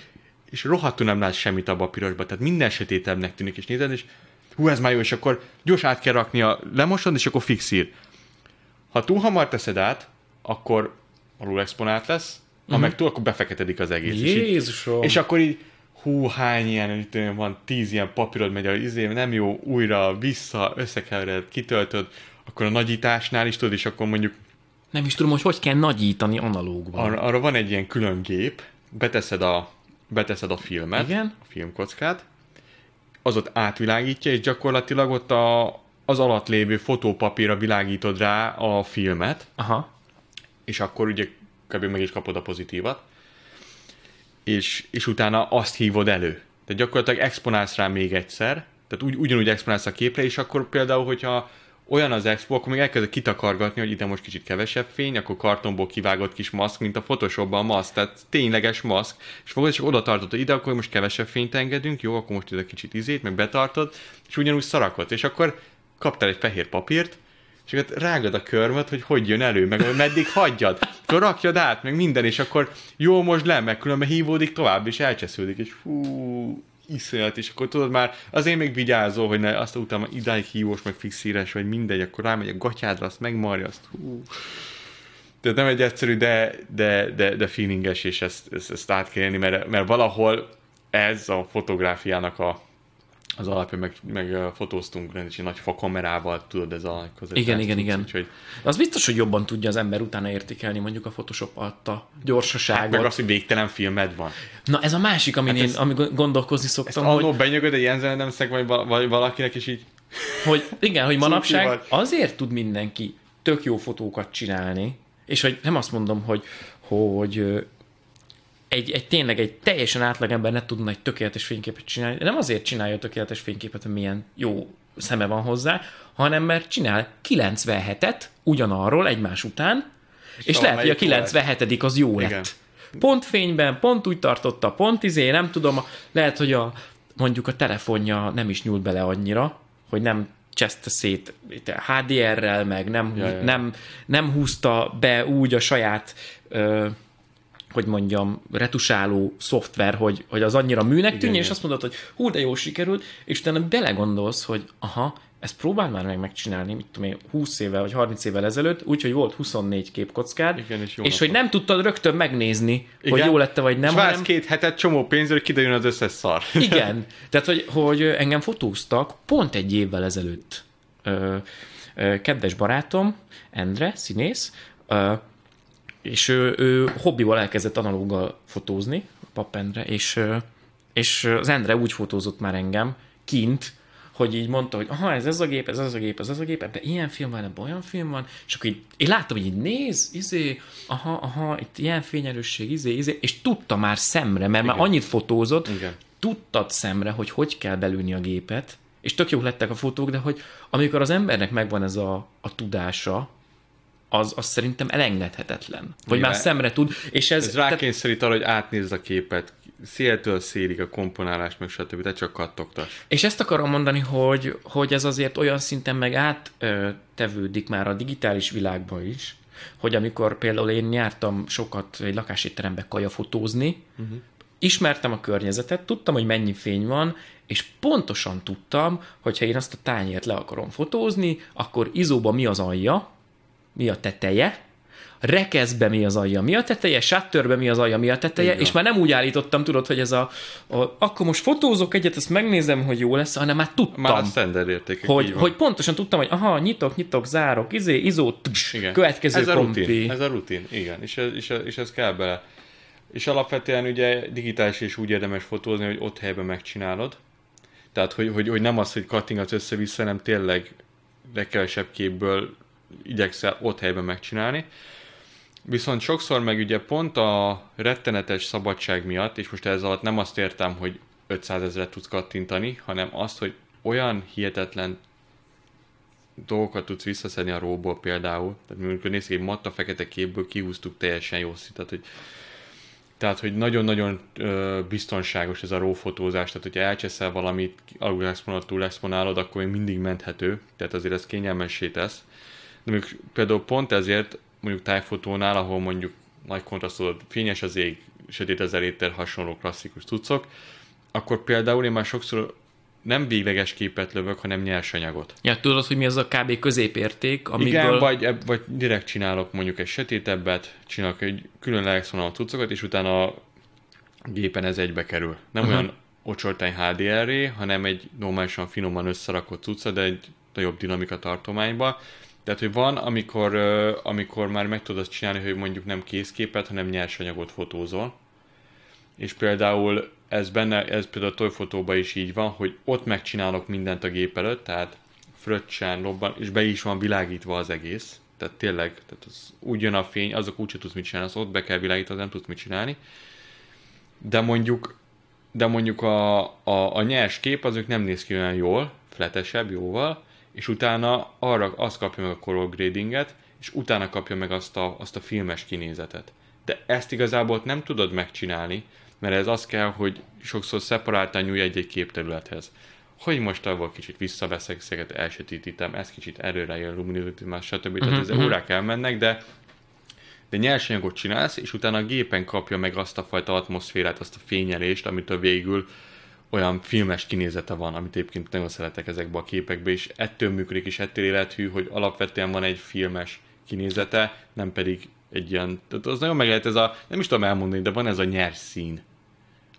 és rohadtul nem látsz semmit abba a pirosba, tehát minden sötétebbnek tűnik, és nézed, és hú, ez már jó, és akkor gyors át kell rakni a lemosod, és akkor fixír. Ha túl hamar teszed át, akkor alul exponált lesz, ha uh-huh. meg túl, akkor befeketedik az egész. Jézusom! És, így, és akkor így, hú, hány ilyen, van tíz ilyen papírod megy, az izé, nem jó, újra, vissza, összekevered, kitöltöd, akkor a nagyításnál is tudod, és akkor mondjuk... Nem is tudom, hogy hogy kell nagyítani analógban. Arra, arra van egy ilyen külön gép, beteszed a, beteszed a filmet, Igen? a filmkockát, az ott átvilágítja, és gyakorlatilag ott a, az alatt lévő fotópapírra világítod rá a filmet, Aha. és akkor ugye kb. meg is kapod a pozitívat, és, és utána azt hívod elő. Tehát gyakorlatilag exponálsz rá még egyszer, tehát úgy, ugyanúgy exponálsz a képre, és akkor például, hogyha olyan az expo, akkor még elkezdek kitakargatni, hogy ide most kicsit kevesebb fény, akkor kartonból kivágott kis maszk, mint a Photoshopban a maszk, tehát tényleges maszk, és fogod, és oda tartod, ide akkor most kevesebb fényt engedünk, jó, akkor most ide kicsit izét, meg betartod, és ugyanúgy szarakod, és akkor kaptál egy fehér papírt, és akkor rágad a körmöt, hogy hogy jön elő, meg meddig hagyjad, akkor rakjad át, meg minden, és akkor jó, most le, meg különben hívódik tovább, és elcsesződik, és fú, iszonyat, és akkor tudod már, azért még vigyázol, hogy ne, azt utána idáig hívós, meg fixíres, vagy mindegy, akkor rámegy a gatyádra, azt megmarja, azt hú. Tehát nem egy egyszerű, de, de, de, de feelinges, és ezt, ezt, ezt át kell élni, mert, mert valahol ez a fotográfiának a, az alapja, meg, meg fotóztunk rendesen nagy fakamerával, tudod, ez a Igen, igen, igen. Úgyhogy... De az biztos, hogy jobban tudja az ember utána értékelni mondjuk a Photoshop adta gyorsaságot. Hát meg az, hogy végtelen filmed van. Na ez a másik, amin hát én ez, ami gondolkozni szoktam, ezt hogy... benyögöd egy ilyen nem szeg, vagy, vagy valakinek, is így... Hogy igen, hogy manapság azért tud mindenki tök jó fotókat csinálni, és hogy nem azt mondom, hogy, hogy egy, egy tényleg egy teljesen átlag ember ne tudna egy tökéletes fényképet csinálni. Nem azért csinálja a tökéletes fényképet, hogy milyen jó szeme van hozzá, hanem mert csinál 97-et ugyanarról egymás után, és, és lehet, hogy a 97 az jó Igen. lett. Pont fényben, pont úgy tartotta, pont izé, nem tudom, lehet, hogy a, mondjuk a telefonja nem is nyúlt bele annyira, hogy nem cseszte szét HDR-rel, meg nem, ja, ja. nem, nem húzta be úgy a saját ö, hogy mondjam, retusáló szoftver, hogy, hogy az annyira műnek tűnjön, és azt mondod, hogy hú, de jó sikerült, és utána belegondolsz, hogy aha, ezt próbáld már meg megcsinálni, mit tudom én, 20 évvel vagy 30 évvel ezelőtt, úgyhogy volt 24 képkockád, Igen, és jó és hogy nem tudtad rögtön megnézni, hogy Igen. jó lette vagy nem, És hanem két hetet csomó pénzre, hogy kiderül az összes szar. igen, tehát hogy, hogy engem fotóztak pont egy évvel ezelőtt. Ö, ö, kedves barátom, Endre, színész, ö, és ő, ő hobbival elkezdett analóggal fotózni, Pap Endre, és, és az Endre úgy fotózott már engem kint, hogy így mondta, hogy aha, ez ez a gép, ez ez a gép, ez ez a gép, ebben ilyen film van, ebben olyan film van, és akkor így, én láttam, hogy így néz, izé, aha, aha, itt ilyen fényerősség, izé, izé, és tudta már szemre, mert már Igen. annyit fotózott, Igen. tudtad szemre, hogy hogy kell belülni a gépet, és tök jók lettek a fotók, de hogy amikor az embernek megvan ez a, a tudása, az, az szerintem elengedhetetlen. Vagy Igen. már szemre tud, és ez... Ez rákényszerít arra, hogy átnézd a képet, széltől szélig a komponálás, meg stb. Te csak kattogtas. És ezt akarom mondani, hogy, hogy ez azért olyan szinten meg áttevődik már a digitális világba is, hogy amikor például én jártam sokat egy lakásétterembe kajafotózni, uh-huh. ismertem a környezetet, tudtam, hogy mennyi fény van, és pontosan tudtam, hogy ha én azt a tányért le akarom fotózni, akkor izóba mi az alja, mi a teteje, rekeszbe mi az alja, mi a teteje, shutterbe mi az alja, mi a teteje, Igen. és már nem úgy állítottam, tudod, hogy ez a, a akkor most fotózok egyet, ezt megnézem, hogy jó lesz, hanem már tudtam, Már a standard értékek. hogy, hogy pontosan tudtam, hogy aha, nyitok, nyitok, zárok, izé, izó, tss, Igen. következő ez a kompi. rutin, ez a rutin, igen, és ez, és, és ez kell bele. És alapvetően ugye digitális is úgy érdemes fotózni, hogy ott helyben megcsinálod. Tehát, hogy, hogy, hogy nem az, hogy kattingatsz össze-vissza, hanem tényleg legkevesebb képből igyekszel ott helyben megcsinálni. Viszont sokszor meg ugye pont a rettenetes szabadság miatt, és most ez alatt nem azt értem, hogy 500 ezeret tudsz kattintani, hanem azt, hogy olyan hihetetlen dolgokat tudsz visszaszedni a róból például. Tehát amikor nézzük egy matta fekete képből kihúztuk teljesen jó. Tehát, hogy, tehát, hogy nagyon-nagyon ö, biztonságos ez a RAW fotózás, tehát hogyha elcseszel valamit, alul exponálod, túl exponálod, akkor még mindig menthető, tehát azért ez kényelmessé tesz. De mondjuk például pont ezért mondjuk tájfotónál, ahol mondjuk nagy kontrasztod, fényes az ég, sötét az eléter, hasonló klasszikus cuccok, akkor például én már sokszor nem végleges képet lövök, hanem nyersanyagot. Ja, tudod, hogy mi az a kb. középérték, amiből... Igen, vagy, vagy direkt csinálok mondjuk egy sötétebbet, csinálok egy külön leexponáló cuccokat, és utána a gépen ez egybe kerül. Nem uh-huh. olyan ocsortány HDR-ré, hanem egy normálisan finoman összerakott cucca, de egy nagyobb dinamika tartományba. Tehát, hogy van, amikor, amikor már meg tudod csinálni, hogy mondjuk nem készképet, hanem nyersanyagot fotózol. És például ez benne, ez például a toyfotóban is így van, hogy ott megcsinálok mindent a gép előtt, tehát fröccsen, robban, és be is van világítva az egész. Tehát tényleg, tehát az úgy jön a fény, azok úgyse tudsz mit csinálni, az ott be kell világítani, nem tudsz mit csinálni. De mondjuk, de mondjuk a, a, a nyers kép azok nem néz ki olyan jól, flatesebb, jóval, és utána arra azt kapja meg a color gradinget, és utána kapja meg azt a, azt a filmes kinézetet. De ezt igazából nem tudod megcsinálni, mert ez az kell, hogy sokszor szeparáltan nyúj egy-egy képterülethez. Hogy most abból kicsit visszaveszek, ezeket elsötítítem, ez kicsit erőre jön, luminozitás, stb. Uh-huh, Tehát ezek órák elmennek, de de nyersanyagot csinálsz, és utána a gépen kapja meg azt a fajta atmoszférát, azt a fényelést, amitől végül olyan filmes kinézete van, amit egyébként nagyon szeretek ezekbe a képekbe, és ettől működik, és ettől élethű, hogy alapvetően van egy filmes kinézete, nem pedig egy ilyen, tehát az nagyon meg lehet ez a, nem is tudom elmondani, de van ez a nyers szín.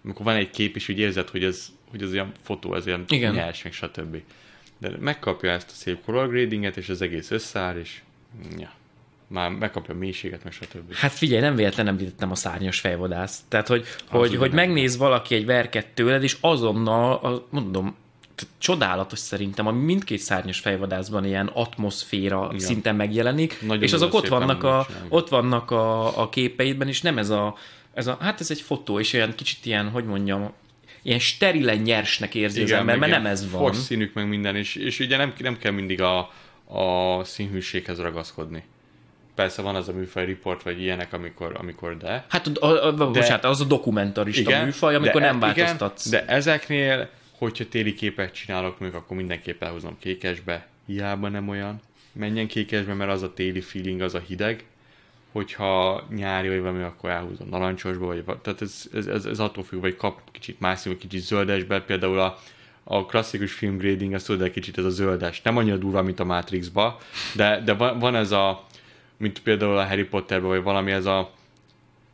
Amikor van egy kép, és úgy érzed, hogy ez, hogy ez olyan fotó, ez olyan Igen. nyers, meg stb. De megkapja ezt a szép color gradinget, és az egész összeáll, és ja, már megkapja a mélységet, meg stb. Hát figyelj, nem véletlen említettem a szárnyas fejvadász. Tehát, hogy, hogy, ugye hogy nem. megnéz valaki egy verket tőled, és azonnal, a, mondom, csodálatos szerintem, ami mindkét szárnyas fejvadászban ilyen atmoszféra Igen. szinten megjelenik, Nagyon és azok ott vannak, a, ott vannak a, a képeidben, és nem ez a, ez a, hát ez egy fotó, és olyan kicsit ilyen, hogy mondjam, ilyen sterilen nyersnek érzi az ember, mert nem ilyen ez van. Fos színük, meg minden, és, és ugye nem, nem kell mindig a, a színhűséghez ragaszkodni. Persze van az a műfaj report, vagy ilyenek, amikor, amikor de. Hát a, a, a, de, bocsánat, az a dokumentarista igen, műfaj, amikor de, nem változtatsz. Igen, de ezeknél, hogyha téli képet csinálok még, akkor mindenképp elhozom kékesbe. Hiába nem olyan. Menjen kékesbe, mert az a téli feeling, az a hideg. Hogyha nyári vagy valami, akkor elhúzom narancsosba, vagy va- tehát ez, ez, ez, ez attól függ, vagy kap kicsit színű, kicsit zöldesbe, például a, a klasszikus film grading, ez tudod, egy kicsit ez a zöldes. Nem annyira durva, mint a Matrixba, de, de van, van ez a, mint például a Harry Potterben, vagy valami ez a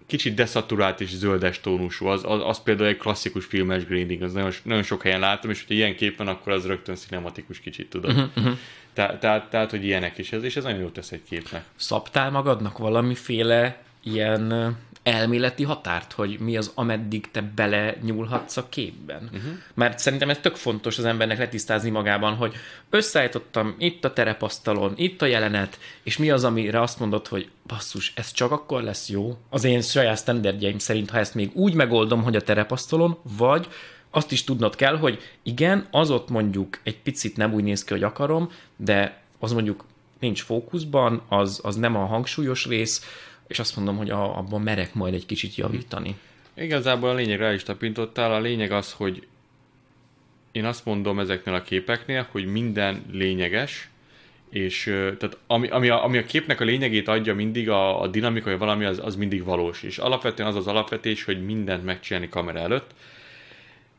kicsit deszaturált és zöldes tónusú, az, az, az például egy klasszikus filmes grading, az nagyon, nagyon sok helyen látom, és hogyha ilyen kép van, akkor az rögtön cinematikus kicsit, tudod. Uh-huh, uh-huh. Tehát, tehát, tehát, hogy ilyenek is ez, és ez nagyon jót tesz egy képnek. Szabtál magadnak valamiféle ilyen elméleti határt, hogy mi az, ameddig te bele nyúlhatsz a képben. Uh-huh. Mert szerintem ez tök fontos az embernek letisztázni magában, hogy összeállítottam itt a terepasztalon, itt a jelenet, és mi az, amire azt mondod, hogy basszus, ez csak akkor lesz jó, az én saját standardjaim szerint, ha ezt még úgy megoldom, hogy a terepasztalon, vagy azt is tudnod kell, hogy igen, az ott mondjuk egy picit nem úgy néz ki, hogy akarom, de az mondjuk nincs fókuszban, az, az nem a hangsúlyos rész, és azt mondom, hogy a, abban merek majd egy kicsit javítani. Igazából a lényegre is tapintottál. A lényeg az, hogy én azt mondom ezeknél a képeknél, hogy minden lényeges, és tehát ami, ami, a, ami a képnek a lényegét adja mindig, a, a dinamika, valami, az, az mindig valós. És alapvetően az az alapvetés, hogy mindent megcsinálni kamera előtt,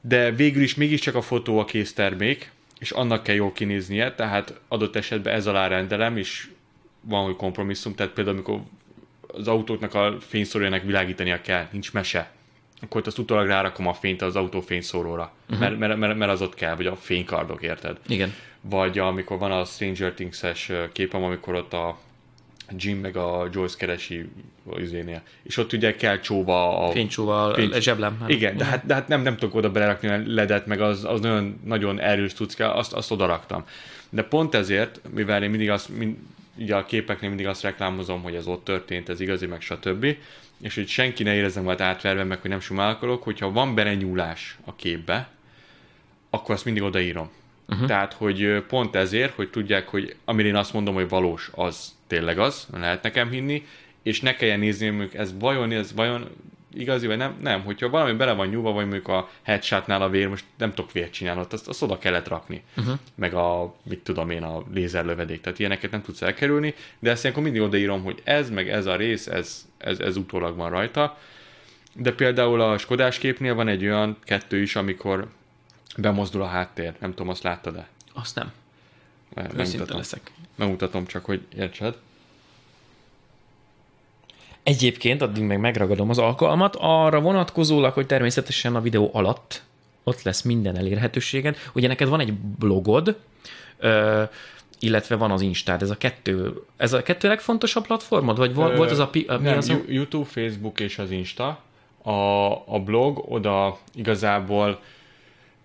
de végül is mégiscsak a fotó a késztermék, és annak kell jól kinéznie, tehát adott esetben ez alá rendelem, és van, hogy kompromisszum, tehát például amikor az autóknak a fényszórójának világítania kell, nincs mese, akkor azt utólag rárakom a fényt az autó fényszóróra, uh-huh. mert, mert, mert, mert az ott kell, vagy a fénykardok, érted? Igen. Vagy amikor van a Stranger Things-es képem, amikor ott a Jim meg a Joyce keresi izénél. És ott ugye kell csóva a... Fénycsóva a fény... zseblem. Hát. Igen, de hát, de hát nem, nem tudok oda belerakni a ledet, meg az, az nagyon, nagyon erős tudsz kell, azt, azt oda raktam. De pont ezért, mivel én mindig azt, mind, ugye a képeknél mindig azt reklámozom, hogy ez ott történt, ez igazi, meg stb. És hogy senki ne érezzen majd átverve, meg hogy nem sumálkolok, hogyha van belenyúlás a képbe, akkor azt mindig odaírom. Uh-huh. Tehát, hogy pont ezért, hogy tudják, hogy amire én azt mondom, hogy valós, az tényleg az, lehet nekem hinni, és ne kelljen nézni, hogy ez vajon, ez vajon igazi, vagy nem, nem, hogyha valami bele van nyúlva, vagy mondjuk a headshotnál a vér, most nem tudok vért csinálni, azt, azt oda kellett rakni. Uh-huh. Meg a, mit tudom én, a lézerlövedék, tehát ilyeneket nem tudsz elkerülni, de ezt ilyenkor mindig odaírom, hogy ez, meg ez a rész, ez, ez, ez utólag van rajta. De például a Skodás képnél van egy olyan kettő is, amikor bemozdul a háttér. Nem tudom, azt láttad-e? Azt nem. Megmutatom. leszek. Megmutatom csak, hogy értsed. Egyébként addig meg megragadom az alkalmat, arra vonatkozólag, hogy természetesen a videó alatt ott lesz minden elérhetőséged. Ugye neked van egy blogod, ö, illetve van az Instád, ez a kettő, ez a kettő legfontosabb platformod, vagy Ö, volt az a, a mi nem, az a... YouTube, Facebook és az Insta. A, a blog, oda igazából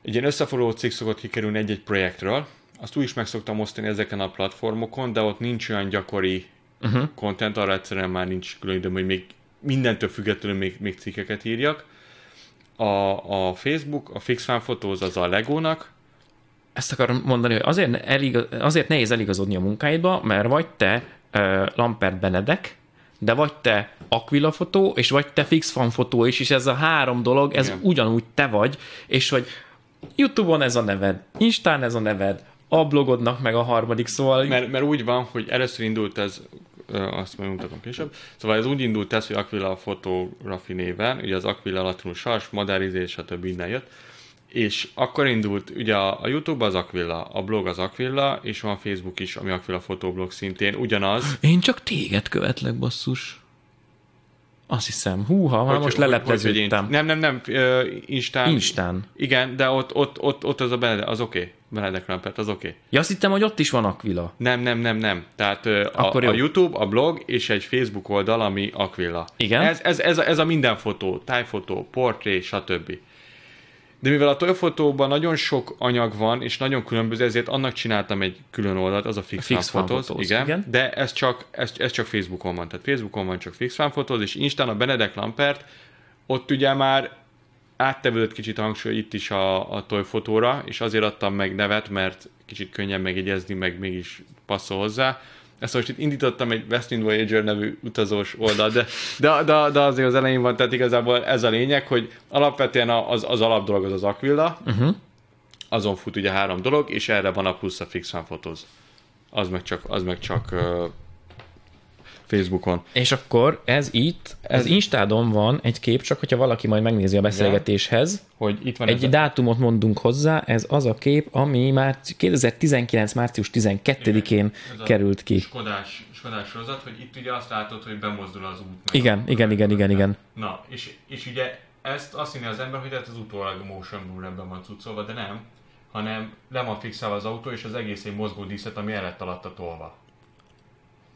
egy ilyen összefoglaló cikk szokott kikerülni egy-egy projektről, azt úgy is meg szoktam osztani ezeken a platformokon, de ott nincs olyan gyakori uh-huh. content, arra egyszerűen már nincs külön időm, hogy még mindentől függetlenül még, még cikkeket írjak. A, a Facebook, a Fixfan Photos az a Legónak. Ezt akarom mondani, hogy azért, eligaz, azért nehéz eligazodni a munkáidba, mert vagy te uh, Lampert Benedek, de vagy te Aquila fotó, és vagy te Fixfan fotó is, és ez a három dolog, ez Igen. ugyanúgy te vagy, és hogy Youtube-on ez a neved, Instán ez a neved, a blogodnak meg a harmadik, szóval... Mert, mert úgy van, hogy először indult ez azt majd mutatom később. Szóval ez úgy indult ez, hogy Aquila Photography néven, ugye az Aquila latinus sas, madárizés, stb. innen jött, és akkor indult, ugye a, a YouTube az Aquila, a blog az Aquila, és van Facebook is, ami Aquila Fotoblog szintén, ugyanaz. Én csak téged követlek, basszus. Azt hiszem. Húha, már most lelepleződtem. Nem, nem, nem, uh, Instán. Instán. Igen, de ott, ott, ott, ott az a Benedek, az oké. Okay. Benedek Rampert, az oké. Okay. Ja, azt hittem, hogy ott is van Aquila. Nem, nem, nem, nem. Tehát a, a YouTube, a blog és egy Facebook oldal, ami Aquila. Igen? Ez, ez, ez, a, ez a minden fotó, tájfotó, portré, stb. De mivel a toyfotóban nagyon sok anyag van, és nagyon különböző, ezért annak csináltam egy külön oldalt, az a Fix, fix Fotos, igen, igen, de ez csak, ez, ez csak Facebookon van. Tehát Facebookon van csak Fix Fotos, és Instán a Benedek Lampert, ott ugye már áttevődött kicsit a hangsúly itt is a, a toyfotóra, és azért adtam meg nevet, mert kicsit könnyebb megjegyezni, meg mégis passzol hozzá ezt most itt indítottam egy Western Voyager nevű utazós oldal, de, de, de, de azért az elején van, tehát igazából ez a lényeg, hogy alapvetően az, az alapdolog az az Aquila, uh-huh. azon fut ugye három dolog, és erre van a plusz a Fix Fan Photos. Az meg csak, az meg csak uh, Facebookon. És akkor ez itt, ez Instádon van egy kép, csak hogyha valaki majd megnézi a beszélgetéshez, Hogy itt van egy ez a- dátumot mondunk hozzá, ez az a kép, ami már 2019. március 12-én Ez a került ki. Skodás, Skodás sorozat, hogy itt ugye azt látod, hogy bemozdul az út. Igen, a- igen, igen, igen, igen. Na, és, és ugye ezt azt hinné az ember, hogy hát az utólag motion blur-ben van cuccolva, de nem, hanem le van fixálva az autó, és az egész egy mozgó díszet, ami el lett alatta tolva.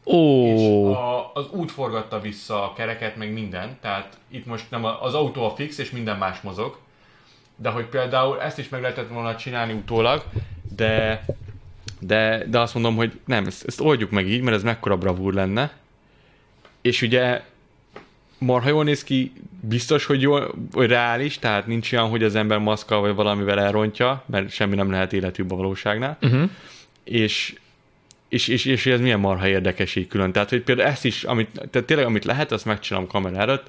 Ó, És a, az út forgatta vissza a kereket, meg minden, tehát itt most nem a, az autó a fix, és minden más mozog, de hogy például ezt is meg lehetett volna csinálni utólag, de, de, de azt mondom, hogy nem, ezt, ezt oldjuk meg így, mert ez mekkora bravúr lenne, és ugye marha jól néz ki, biztos, hogy, jól, hogy reális, tehát nincs olyan, hogy az ember maszkal vagy valamivel elrontja, mert semmi nem lehet életűbb a valóságnál, uh-huh. és, és, és, és ez milyen marha érdekes így külön. Tehát, hogy például ezt is, amit, tehát tényleg amit lehet, azt megcsinálom kamerára,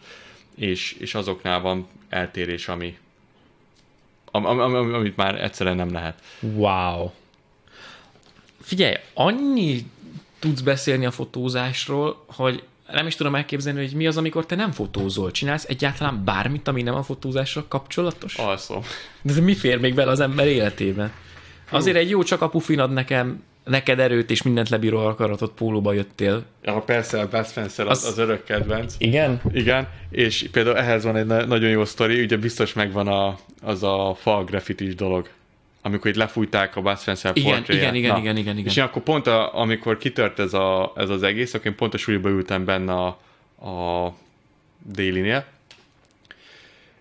és, és azoknál van eltérés, ami, am, am, am, amit már egyszerűen nem lehet. wow. Figyelj, annyi tudsz beszélni a fotózásról, hogy nem is tudom elképzelni, hogy mi az, amikor te nem fotózol. Csinálsz egyáltalán bármit, ami nem a fotózással kapcsolatos? Alszom. De mi fér még bele az ember életében? Azért egy jó csak a pufin ad nekem, neked erőt és mindent lebíró akaratot pólóba jöttél. Ja, persze, a Bud Spencer az, Az- az örök kedvenc. Igen? Igen, és például ehhez van egy na- nagyon jó sztori, ugye biztos megvan a, az a fal graffitis dolog, amikor itt lefújták a Bud Spencer Igen, portréját. igen, igen, igen, igen, igen. És én akkor pont, a, amikor kitört ez, a, ez az egész, akkor én pont a suliba ültem benne a, a délinél,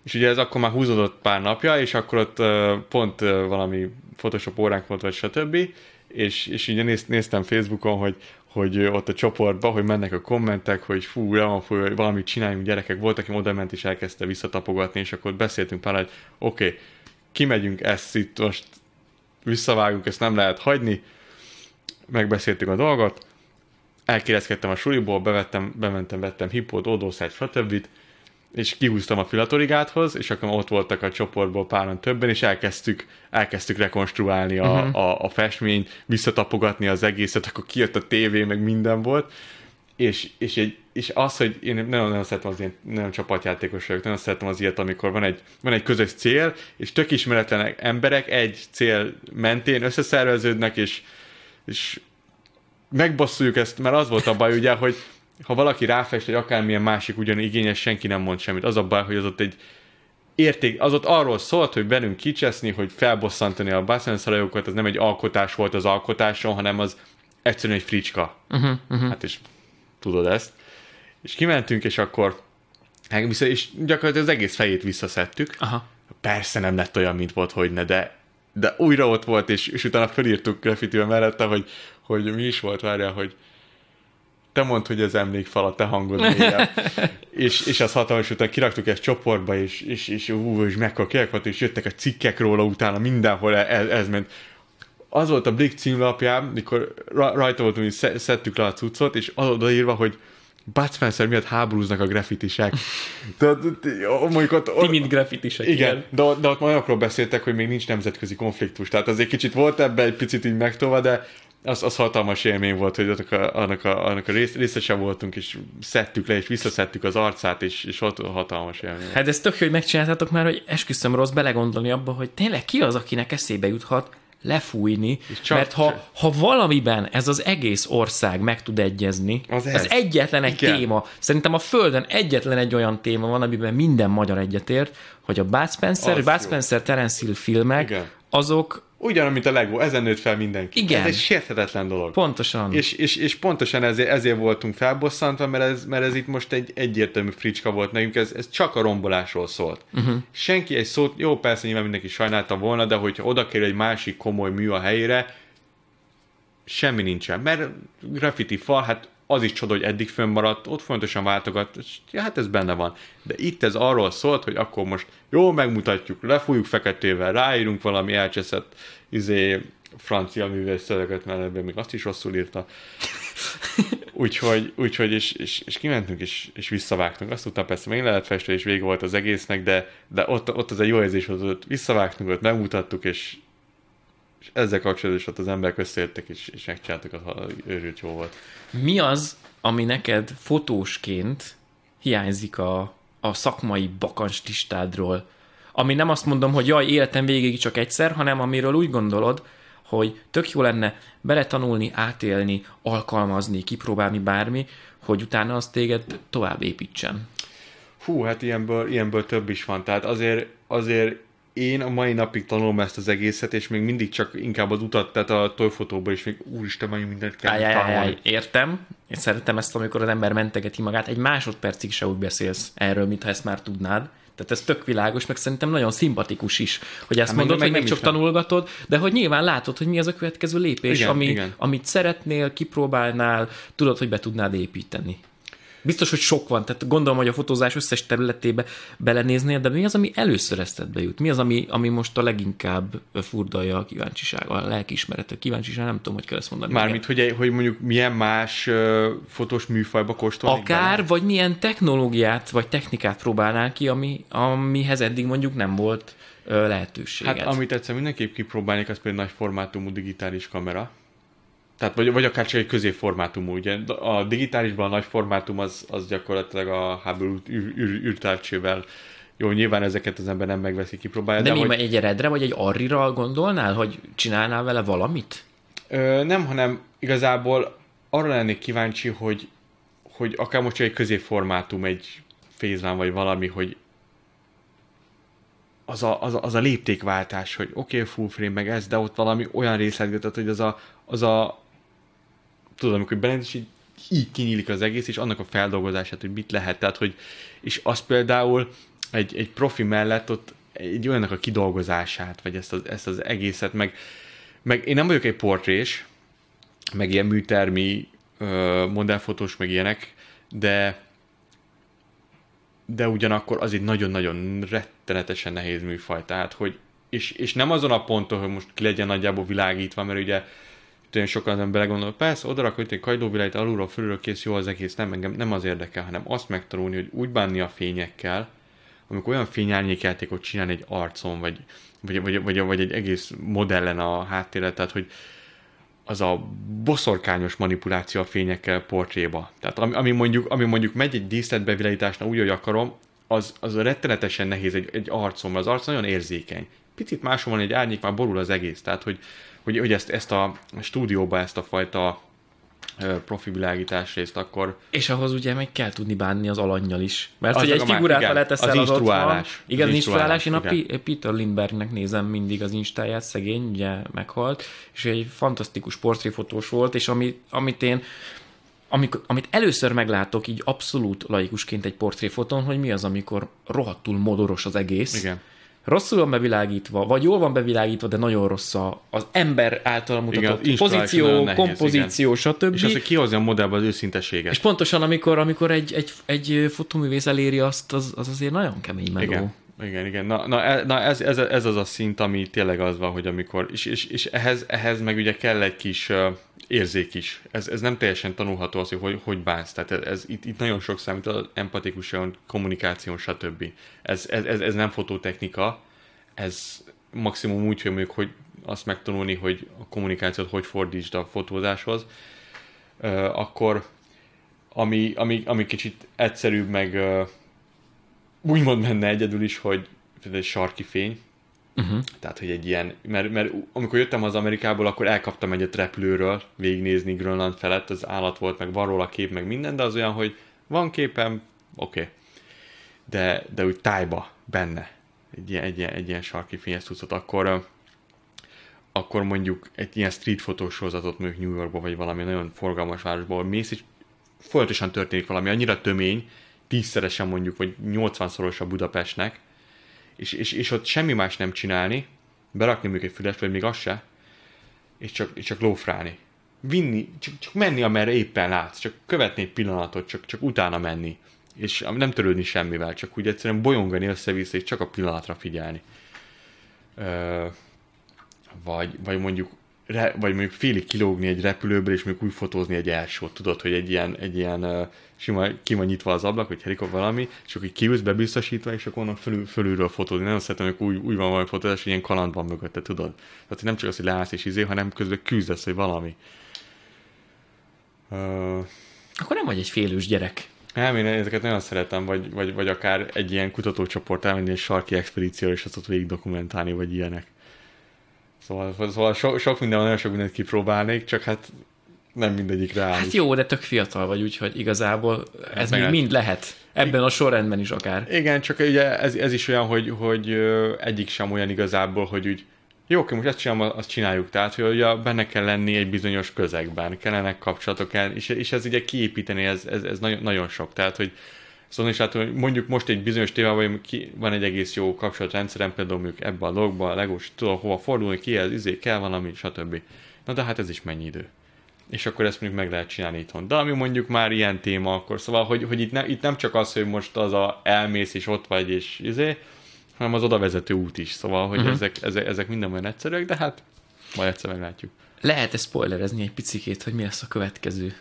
és ugye ez akkor már húzódott pár napja, és akkor ott ö, pont ö, valami Photoshop óránk volt, vagy stb. És, és ugye néz, néztem Facebookon, hogy, hogy ott a csoportban, hogy mennek a kommentek, hogy fú, le van hogy valamit csináljunk gyerekek. Volt, aki oda ment és elkezdte visszatapogatni, és akkor beszéltünk pár, hogy oké, okay, kimegyünk, ezt itt most visszavágunk, ezt nem lehet hagyni, megbeszéltük a dolgot, elkérezkedtem a suliból, bevettem, bementem, vettem hipót, ódószát, stb. És kihúztam a filatorigáthoz, és akkor ott voltak a csoportból páran többen, és elkezdtük, elkezdtük rekonstruálni a, uh-huh. a, a festményt, visszatapogatni az egészet, akkor kijött a tévé, meg minden volt. És, és, egy, és az, hogy én nagyon, nagyon szeretem az ilyen, nagyon csapatjátékos vagyok, nagyon szeretem az ilyet, amikor van egy, van egy közös cél, és tök ismeretlen emberek egy cél mentén összeszerveződnek, és, és megbasszuljuk ezt, mert az volt a baj ugye, hogy ha valaki ráfest, hogy akármilyen másik ugyan igényes, senki nem mond semmit. Az a baj, hogy az ott egy érték, az ott arról szólt, hogy velünk kicseszni, hogy felbosszantani a basszenszaраjokat, az nem egy alkotás volt az alkotáson, hanem az egyszerűen egy fricska. Uh-huh, uh-huh. Hát és tudod ezt. És kimentünk, és akkor hát vissza, és gyakorlatilag az egész fejét visszaszedtük. Aha. Persze nem lett olyan, mint volt, hogy ne, de, de újra ott volt, és, és utána felírtuk graffitivel mellette, hogy, hogy mi is volt, várjál, hogy te mondd, hogy az emlékfal a te hangod mélyebb. és, és az hatalmas, utána kiraktuk ezt csoportba, és, és, és, ú, és mekkora kirak volt, és jöttek a cikkek róla utána, mindenhol ez, ez ment. Az volt a Blick címlapján, mikor ra- rajta voltunk, sze- szedtük le a cuccot, és az odaírva, hogy Bud Spencer miatt háborúznak a graffitisek. Tehát mondjuk ott, ott, Timid graffitisek. igen, de, ott- de ott olyanokról beszéltek, hogy még nincs nemzetközi konfliktus. Tehát azért kicsit volt ebbe egy picit így megtolva, de az, az hatalmas élmény volt, hogy annak a, annak a, annak a rész, részese voltunk, és szedtük le, és visszaszedtük az arcát, és, és ott hatalmas élmény. Hát ez tök jó, hogy megcsináltátok már, hogy esküszöm rossz belegondolni abba, hogy tényleg ki az, akinek eszébe juthat lefújni, csak- mert ha, ha valamiben ez az egész ország meg tud egyezni, Az ez. az egyetlen egy Igen. téma, szerintem a Földön egyetlen egy olyan téma van, amiben minden magyar egyetért, hogy a Bud Spencer, Bud. Spencer Terence Hill filmek, Igen. azok Ugyanúgy, mint a Lego, ezen nőtt fel mindenki. Igen. Ez egy sérthetetlen dolog. pontosan... És, és, és pontosan ezért, ezért voltunk felbosszantva, mert ez, mert ez itt most egy egyértelmű fricska volt nekünk, ez, ez csak a rombolásról szólt. Uh-huh. Senki egy szót, jó, persze nyilván mindenki sajnálta volna, de hogyha oda kerül egy másik komoly mű a helyére, semmi nincsen. Mert graffiti fal, hát az is csoda, hogy eddig fönnmaradt, ott fontosan váltogat, és ja, hát ez benne van. De itt ez arról szólt, hogy akkor most jó, megmutatjuk, lefújjuk feketével, ráírunk valami elcseszett izé, francia művész szöveget, mert ebben még azt is rosszul írta. Úgyhogy, úgyhogy és, és, és, kimentünk, és, és visszavágtunk. Azt tudtam persze, még le lehet festve, és vége volt az egésznek, de, de ott, ott az egy jó érzés volt, ott visszavágtunk, ott megmutattuk, és és ezzel kapcsolatban is ott az emberek összeértek, és, és megcsináltak, az őrült jó volt. Mi az, ami neked fotósként hiányzik a, a szakmai bakanstistádról? Ami nem azt mondom, hogy jaj, életem végig csak egyszer, hanem amiről úgy gondolod, hogy tök jó lenne beletanulni, átélni, alkalmazni, kipróbálni bármi, hogy utána az téged tovább építsen. Hú, hát ilyenből, ilyenből több is van. Tehát azért, azért én a mai napig tanulom ezt az egészet, és még mindig csak inkább az utat, tehát a tojfotóban is még úristen, mennyi mindent kell áj, áj, áj, Értem, én szeretem ezt, amikor az ember mentegeti magát, egy másodpercig se úgy beszélsz erről, mintha ezt már tudnád. Tehát ez tök világos, meg szerintem nagyon szimpatikus is, hogy ezt hát mondod, hogy még csak tanulgatod, de hogy nyilván látod, hogy mi az a következő lépés, igen, ami, igen. amit szeretnél, kipróbálnál, tudod, hogy be tudnád építeni. Biztos, hogy sok van, tehát gondolom, hogy a fotózás összes területébe belenéznél, de mi az, ami először eszedbe jut? Mi az, ami, ami most a leginkább furdalja a kíváncsiság, a lelkiismeret, a kíváncsiság, nem tudom, hogy kell ezt mondani. Mármint, hogy, hogy mondjuk milyen más uh, fotós műfajba kóstolni? Akár, bele? vagy milyen technológiát, vagy technikát próbálnál ki, ami, amihez eddig mondjuk nem volt lehetőséged. Hát amit egyszer mindenképp kipróbálnék, az például nagy formátumú digitális kamera tehát vagy, vagy akár csak egy középformátumú, ugye a digitálisban a nagy formátum az, az gyakorlatilag a Hubble űrtávcsével jó, nyilván ezeket az ember nem megveszi, kipróbálja. De, de mi hogy... egy redre vagy egy arrira gondolnál, hogy csinálnál vele valamit? Ö, nem, hanem igazából arra lennék kíváncsi, hogy, hogy akár most egy középformátum, egy fézván vagy valami, hogy az a, az a, az a léptékváltás, hogy oké, okay, full frame meg ez, de ott valami olyan részletgetet, hogy az a, az a tudod, amikor benne és így, így kinyílik az egész, és annak a feldolgozását, hogy mit lehet, tehát, hogy, és az például egy, egy profi mellett ott egy olyannak a kidolgozását, vagy ezt az, ezt az egészet, meg, meg én nem vagyok egy portrés, meg ilyen műtermi modellfotós, meg ilyenek, de de ugyanakkor az egy nagyon-nagyon rettenetesen nehéz műfaj, tehát, hogy és, és nem azon a ponton, hogy most ki legyen nagyjából világítva, mert ugye nagyon sokan az ember belegondol, persze, oda rakod egy kagylóvilágit alulról, fölülről kész, jó az egész, nem, engem nem az érdekel, hanem azt megtanulni, hogy úgy bánni a fényekkel, amikor olyan fényárnyékjátékot csinálni egy arcon, vagy, vagy, vagy, vagy, vagy egy egész modellen a háttérre, tehát hogy az a boszorkányos manipuláció a fényekkel portréba. Tehát ami, ami, mondjuk, ami mondjuk megy egy díszletbevilágításnál úgy, hogy akarom, az, az rettenetesen nehéz egy, egy arcon, mert az arc nagyon érzékeny. Picit máshol van egy árnyék, már borul az egész. Tehát, hogy, hogy, hogy ezt, ezt a stúdióba ezt a fajta profi világítás részt, akkor... És ahhoz ugye meg kell tudni bánni az alanyjal is. Mert az hogy egy figurát igen, leteszel az, az instruálás. Igen, az instruálás. Én a igen. Peter Lindbergnek nézem mindig az instáját, szegény, ugye meghalt, és egy fantasztikus portréfotós volt, és ami, amit én amikor, amit először meglátok így abszolút laikusként egy portréfoton, hogy mi az, amikor rohadtul modoros az egész, Igen rosszul van bevilágítva, vagy jól van bevilágítva, de nagyon rossz a, az ember által mutatott igen, pozíció, nehéz, kompozíció, igen. stb. És az, hogy kihozni a modellbe az őszinteséget. És pontosan, amikor, amikor egy, egy, egy fotóművész eléri azt, az, az azért nagyon kemény meló. Igen. Igen, igen. Na, na, e, na ez, ez, ez, az a szint, ami tényleg az van, hogy amikor, és, és, és ehhez, ehhez meg ugye kell egy kis uh, érzék is. Ez, ez nem teljesen tanulható az, hogy hogy, bánsz. Tehát ez, ez itt, itt nagyon sok számít, az empatikus kommunikáció, stb. Ez, ez, ez, ez nem fototechnika, ez maximum úgy, hogy mondjuk, hogy azt megtanulni, hogy a kommunikációt hogy fordítsd a fotózáshoz, uh, akkor ami, ami, ami kicsit egyszerűbb, meg uh, úgymond menne egyedül is, hogy egy sarki fény, Uh-huh. Tehát, hogy egy ilyen, mert, mert amikor jöttem az Amerikából, akkor elkaptam egyet repülőről végignézni Grönland felett, az állat volt, meg van róla kép, meg minden, de az olyan, hogy van képem, oké. Okay. De, de úgy tájba, benne, egy ilyen, egy ilyen, egy ilyen sarki fényes tucat, akkor, akkor mondjuk egy ilyen street fotós sorozatot mondjuk New Yorkba, vagy valami nagyon forgalmas városból mész, és folyamatosan történik valami, annyira tömény, tízszeresen mondjuk, vagy 80-szoros a Budapestnek, és, és, és ott semmi más nem csinálni, berakni még egy füles, vagy még az se, és csak, és csak lófrálni. Vinni, csak, csak menni, amerre éppen látsz, csak követni egy pillanatot, csak, csak utána menni. És nem törődni semmivel, csak úgy egyszerűen bolyongani össze-vissza, és csak a pillanatra figyelni. Ö, vagy, vagy mondjuk re, vagy mondjuk félig kilógni egy repülőből, és mondjuk úgy fotózni egy elsót, tudod, hogy egy ilyen, egy ilyen uh, sima, ki van nyitva az ablak, vagy helikopter valami, és akkor kiülsz bebiztosítva, és akkor onnan fölül, fölülről fotózni. Nem azt hogy úgy, úgy van valami fotózás, hogy ilyen kaland van mögötte, tudod. Tehát hogy nem csak az, hogy leállsz és izé, hanem közben küzdesz, hogy valami. Uh, akkor nem vagy egy félős gyerek. Nem, én ezeket nagyon szeretem, vagy, vagy, vagy akár egy ilyen kutatócsoport elmenni egy sarki expedícióra, és azt ott végig dokumentálni, vagy ilyenek. Szóval, szóval so, sok minden, nagyon sok mindent kipróbálnék, csak hát nem mindegyik reális. Hát jó, de tök fiatal vagy, úgyhogy igazából hát ez még mind lehet. Ebben a sorrendben is akár. Igen, csak ugye ez, ez is olyan, hogy, hogy egyik sem olyan igazából, hogy úgy jó, oké, most ezt csinálom, azt csináljuk. Tehát, hogy ugye benne kell lenni egy bizonyos közegben, kellenek kapcsolatok, és, és ez ugye kiépíteni, ez, ez, ez nagyon, nagyon sok. Tehát, hogy Szóval is látom, hogy mondjuk most egy bizonyos témában ki, van egy egész jó kapcsolatrendszerem, például mondjuk ebbe a logba, a legos, tudom hova fordulni, ki ez, izé, kell valami, stb. Na de hát ez is mennyi idő. És akkor ezt mondjuk meg lehet csinálni itthon. De ami mondjuk már ilyen téma, akkor szóval, hogy, hogy itt, ne, itt nem csak az, hogy most az a elmész és ott vagy és izé, hanem az oda vezető út is. Szóval, hogy uh-huh. ezek, ezek, ezek minden olyan egyszerűek, de hát majd egyszer meglátjuk. Lehet-e spoilerezni egy picikét, hogy mi lesz a következő?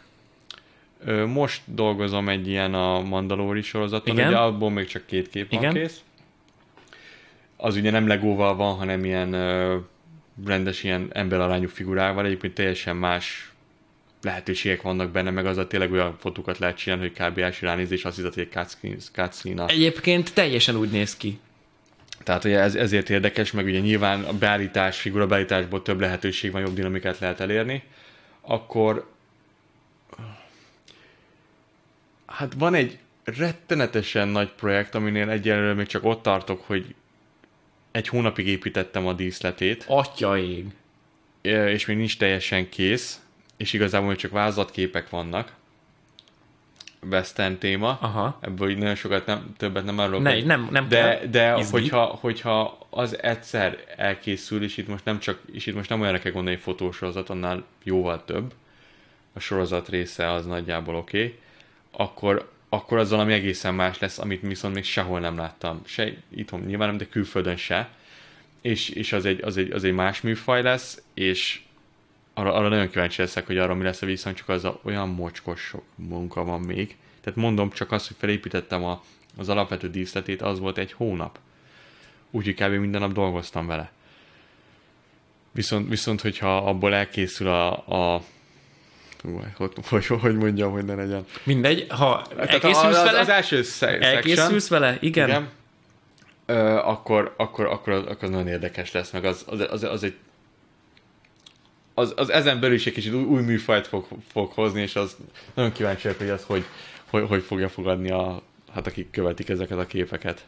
Most dolgozom egy ilyen a Mandalori sorozaton, Igen? ugye abból még csak két kép van Igen? kész. Az ugye nem legóval van, hanem ilyen ö, rendes ilyen emberarányú figurával, egyébként teljesen más lehetőségek vannak benne, meg az a tényleg olyan fotókat lehet csinálni, hogy kb. első ránézés azt hiszed, hogy egy cutscene Egyébként teljesen úgy néz ki. Tehát ugye ez, ezért érdekes, meg ugye nyilván a beállítás, figura beállításból több lehetőség van, jobb dinamikát lehet elérni. Akkor hát van egy rettenetesen nagy projekt, aminél egyelőre még csak ott tartok, hogy egy hónapig építettem a díszletét. Atyaig! És még nincs teljesen kész, és igazából csak vázatképek vannak. Western téma. Aha. Ebből így nagyon sokat nem, többet nem arról. Ne, nem, nem de, de hogyha, hogyha az egyszer elkészül, és itt most nem csak, és itt most nem olyanra kell gondolni, hogy fotósorozat, annál jóval több. A sorozat része az nagyjából oké. Okay akkor, akkor az valami egészen más lesz, amit viszont még sehol nem láttam. Se itthon nyilván nem, de külföldön se. És, és az, egy, az, egy, az egy más műfaj lesz, és arra, arra nagyon kíváncsi leszek, hogy arra mi lesz a viszont, csak az a, olyan mocskos sok munka van még. Tehát mondom csak azt, hogy felépítettem a, az alapvető díszletét, az volt egy hónap. Úgyhogy kb. minden nap dolgoztam vele. Viszont, viszont hogyha abból elkészül a, a hogy, hogy, hogy mondjam, hogy ne legyen. Mindegy, ha elkészülsz az, vele, az első section, elkészülsz vele, igen, igen. Ö, akkor, akkor, akkor, az, akkor az nagyon érdekes lesz, meg az, az, az, az egy az, az ezen belül is egy kicsit új, új műfajt fog, fog hozni, és az nagyon kíváncsi hogy az hogy, hogy, hogy fogja fogadni a, hát akik követik ezeket a képeket.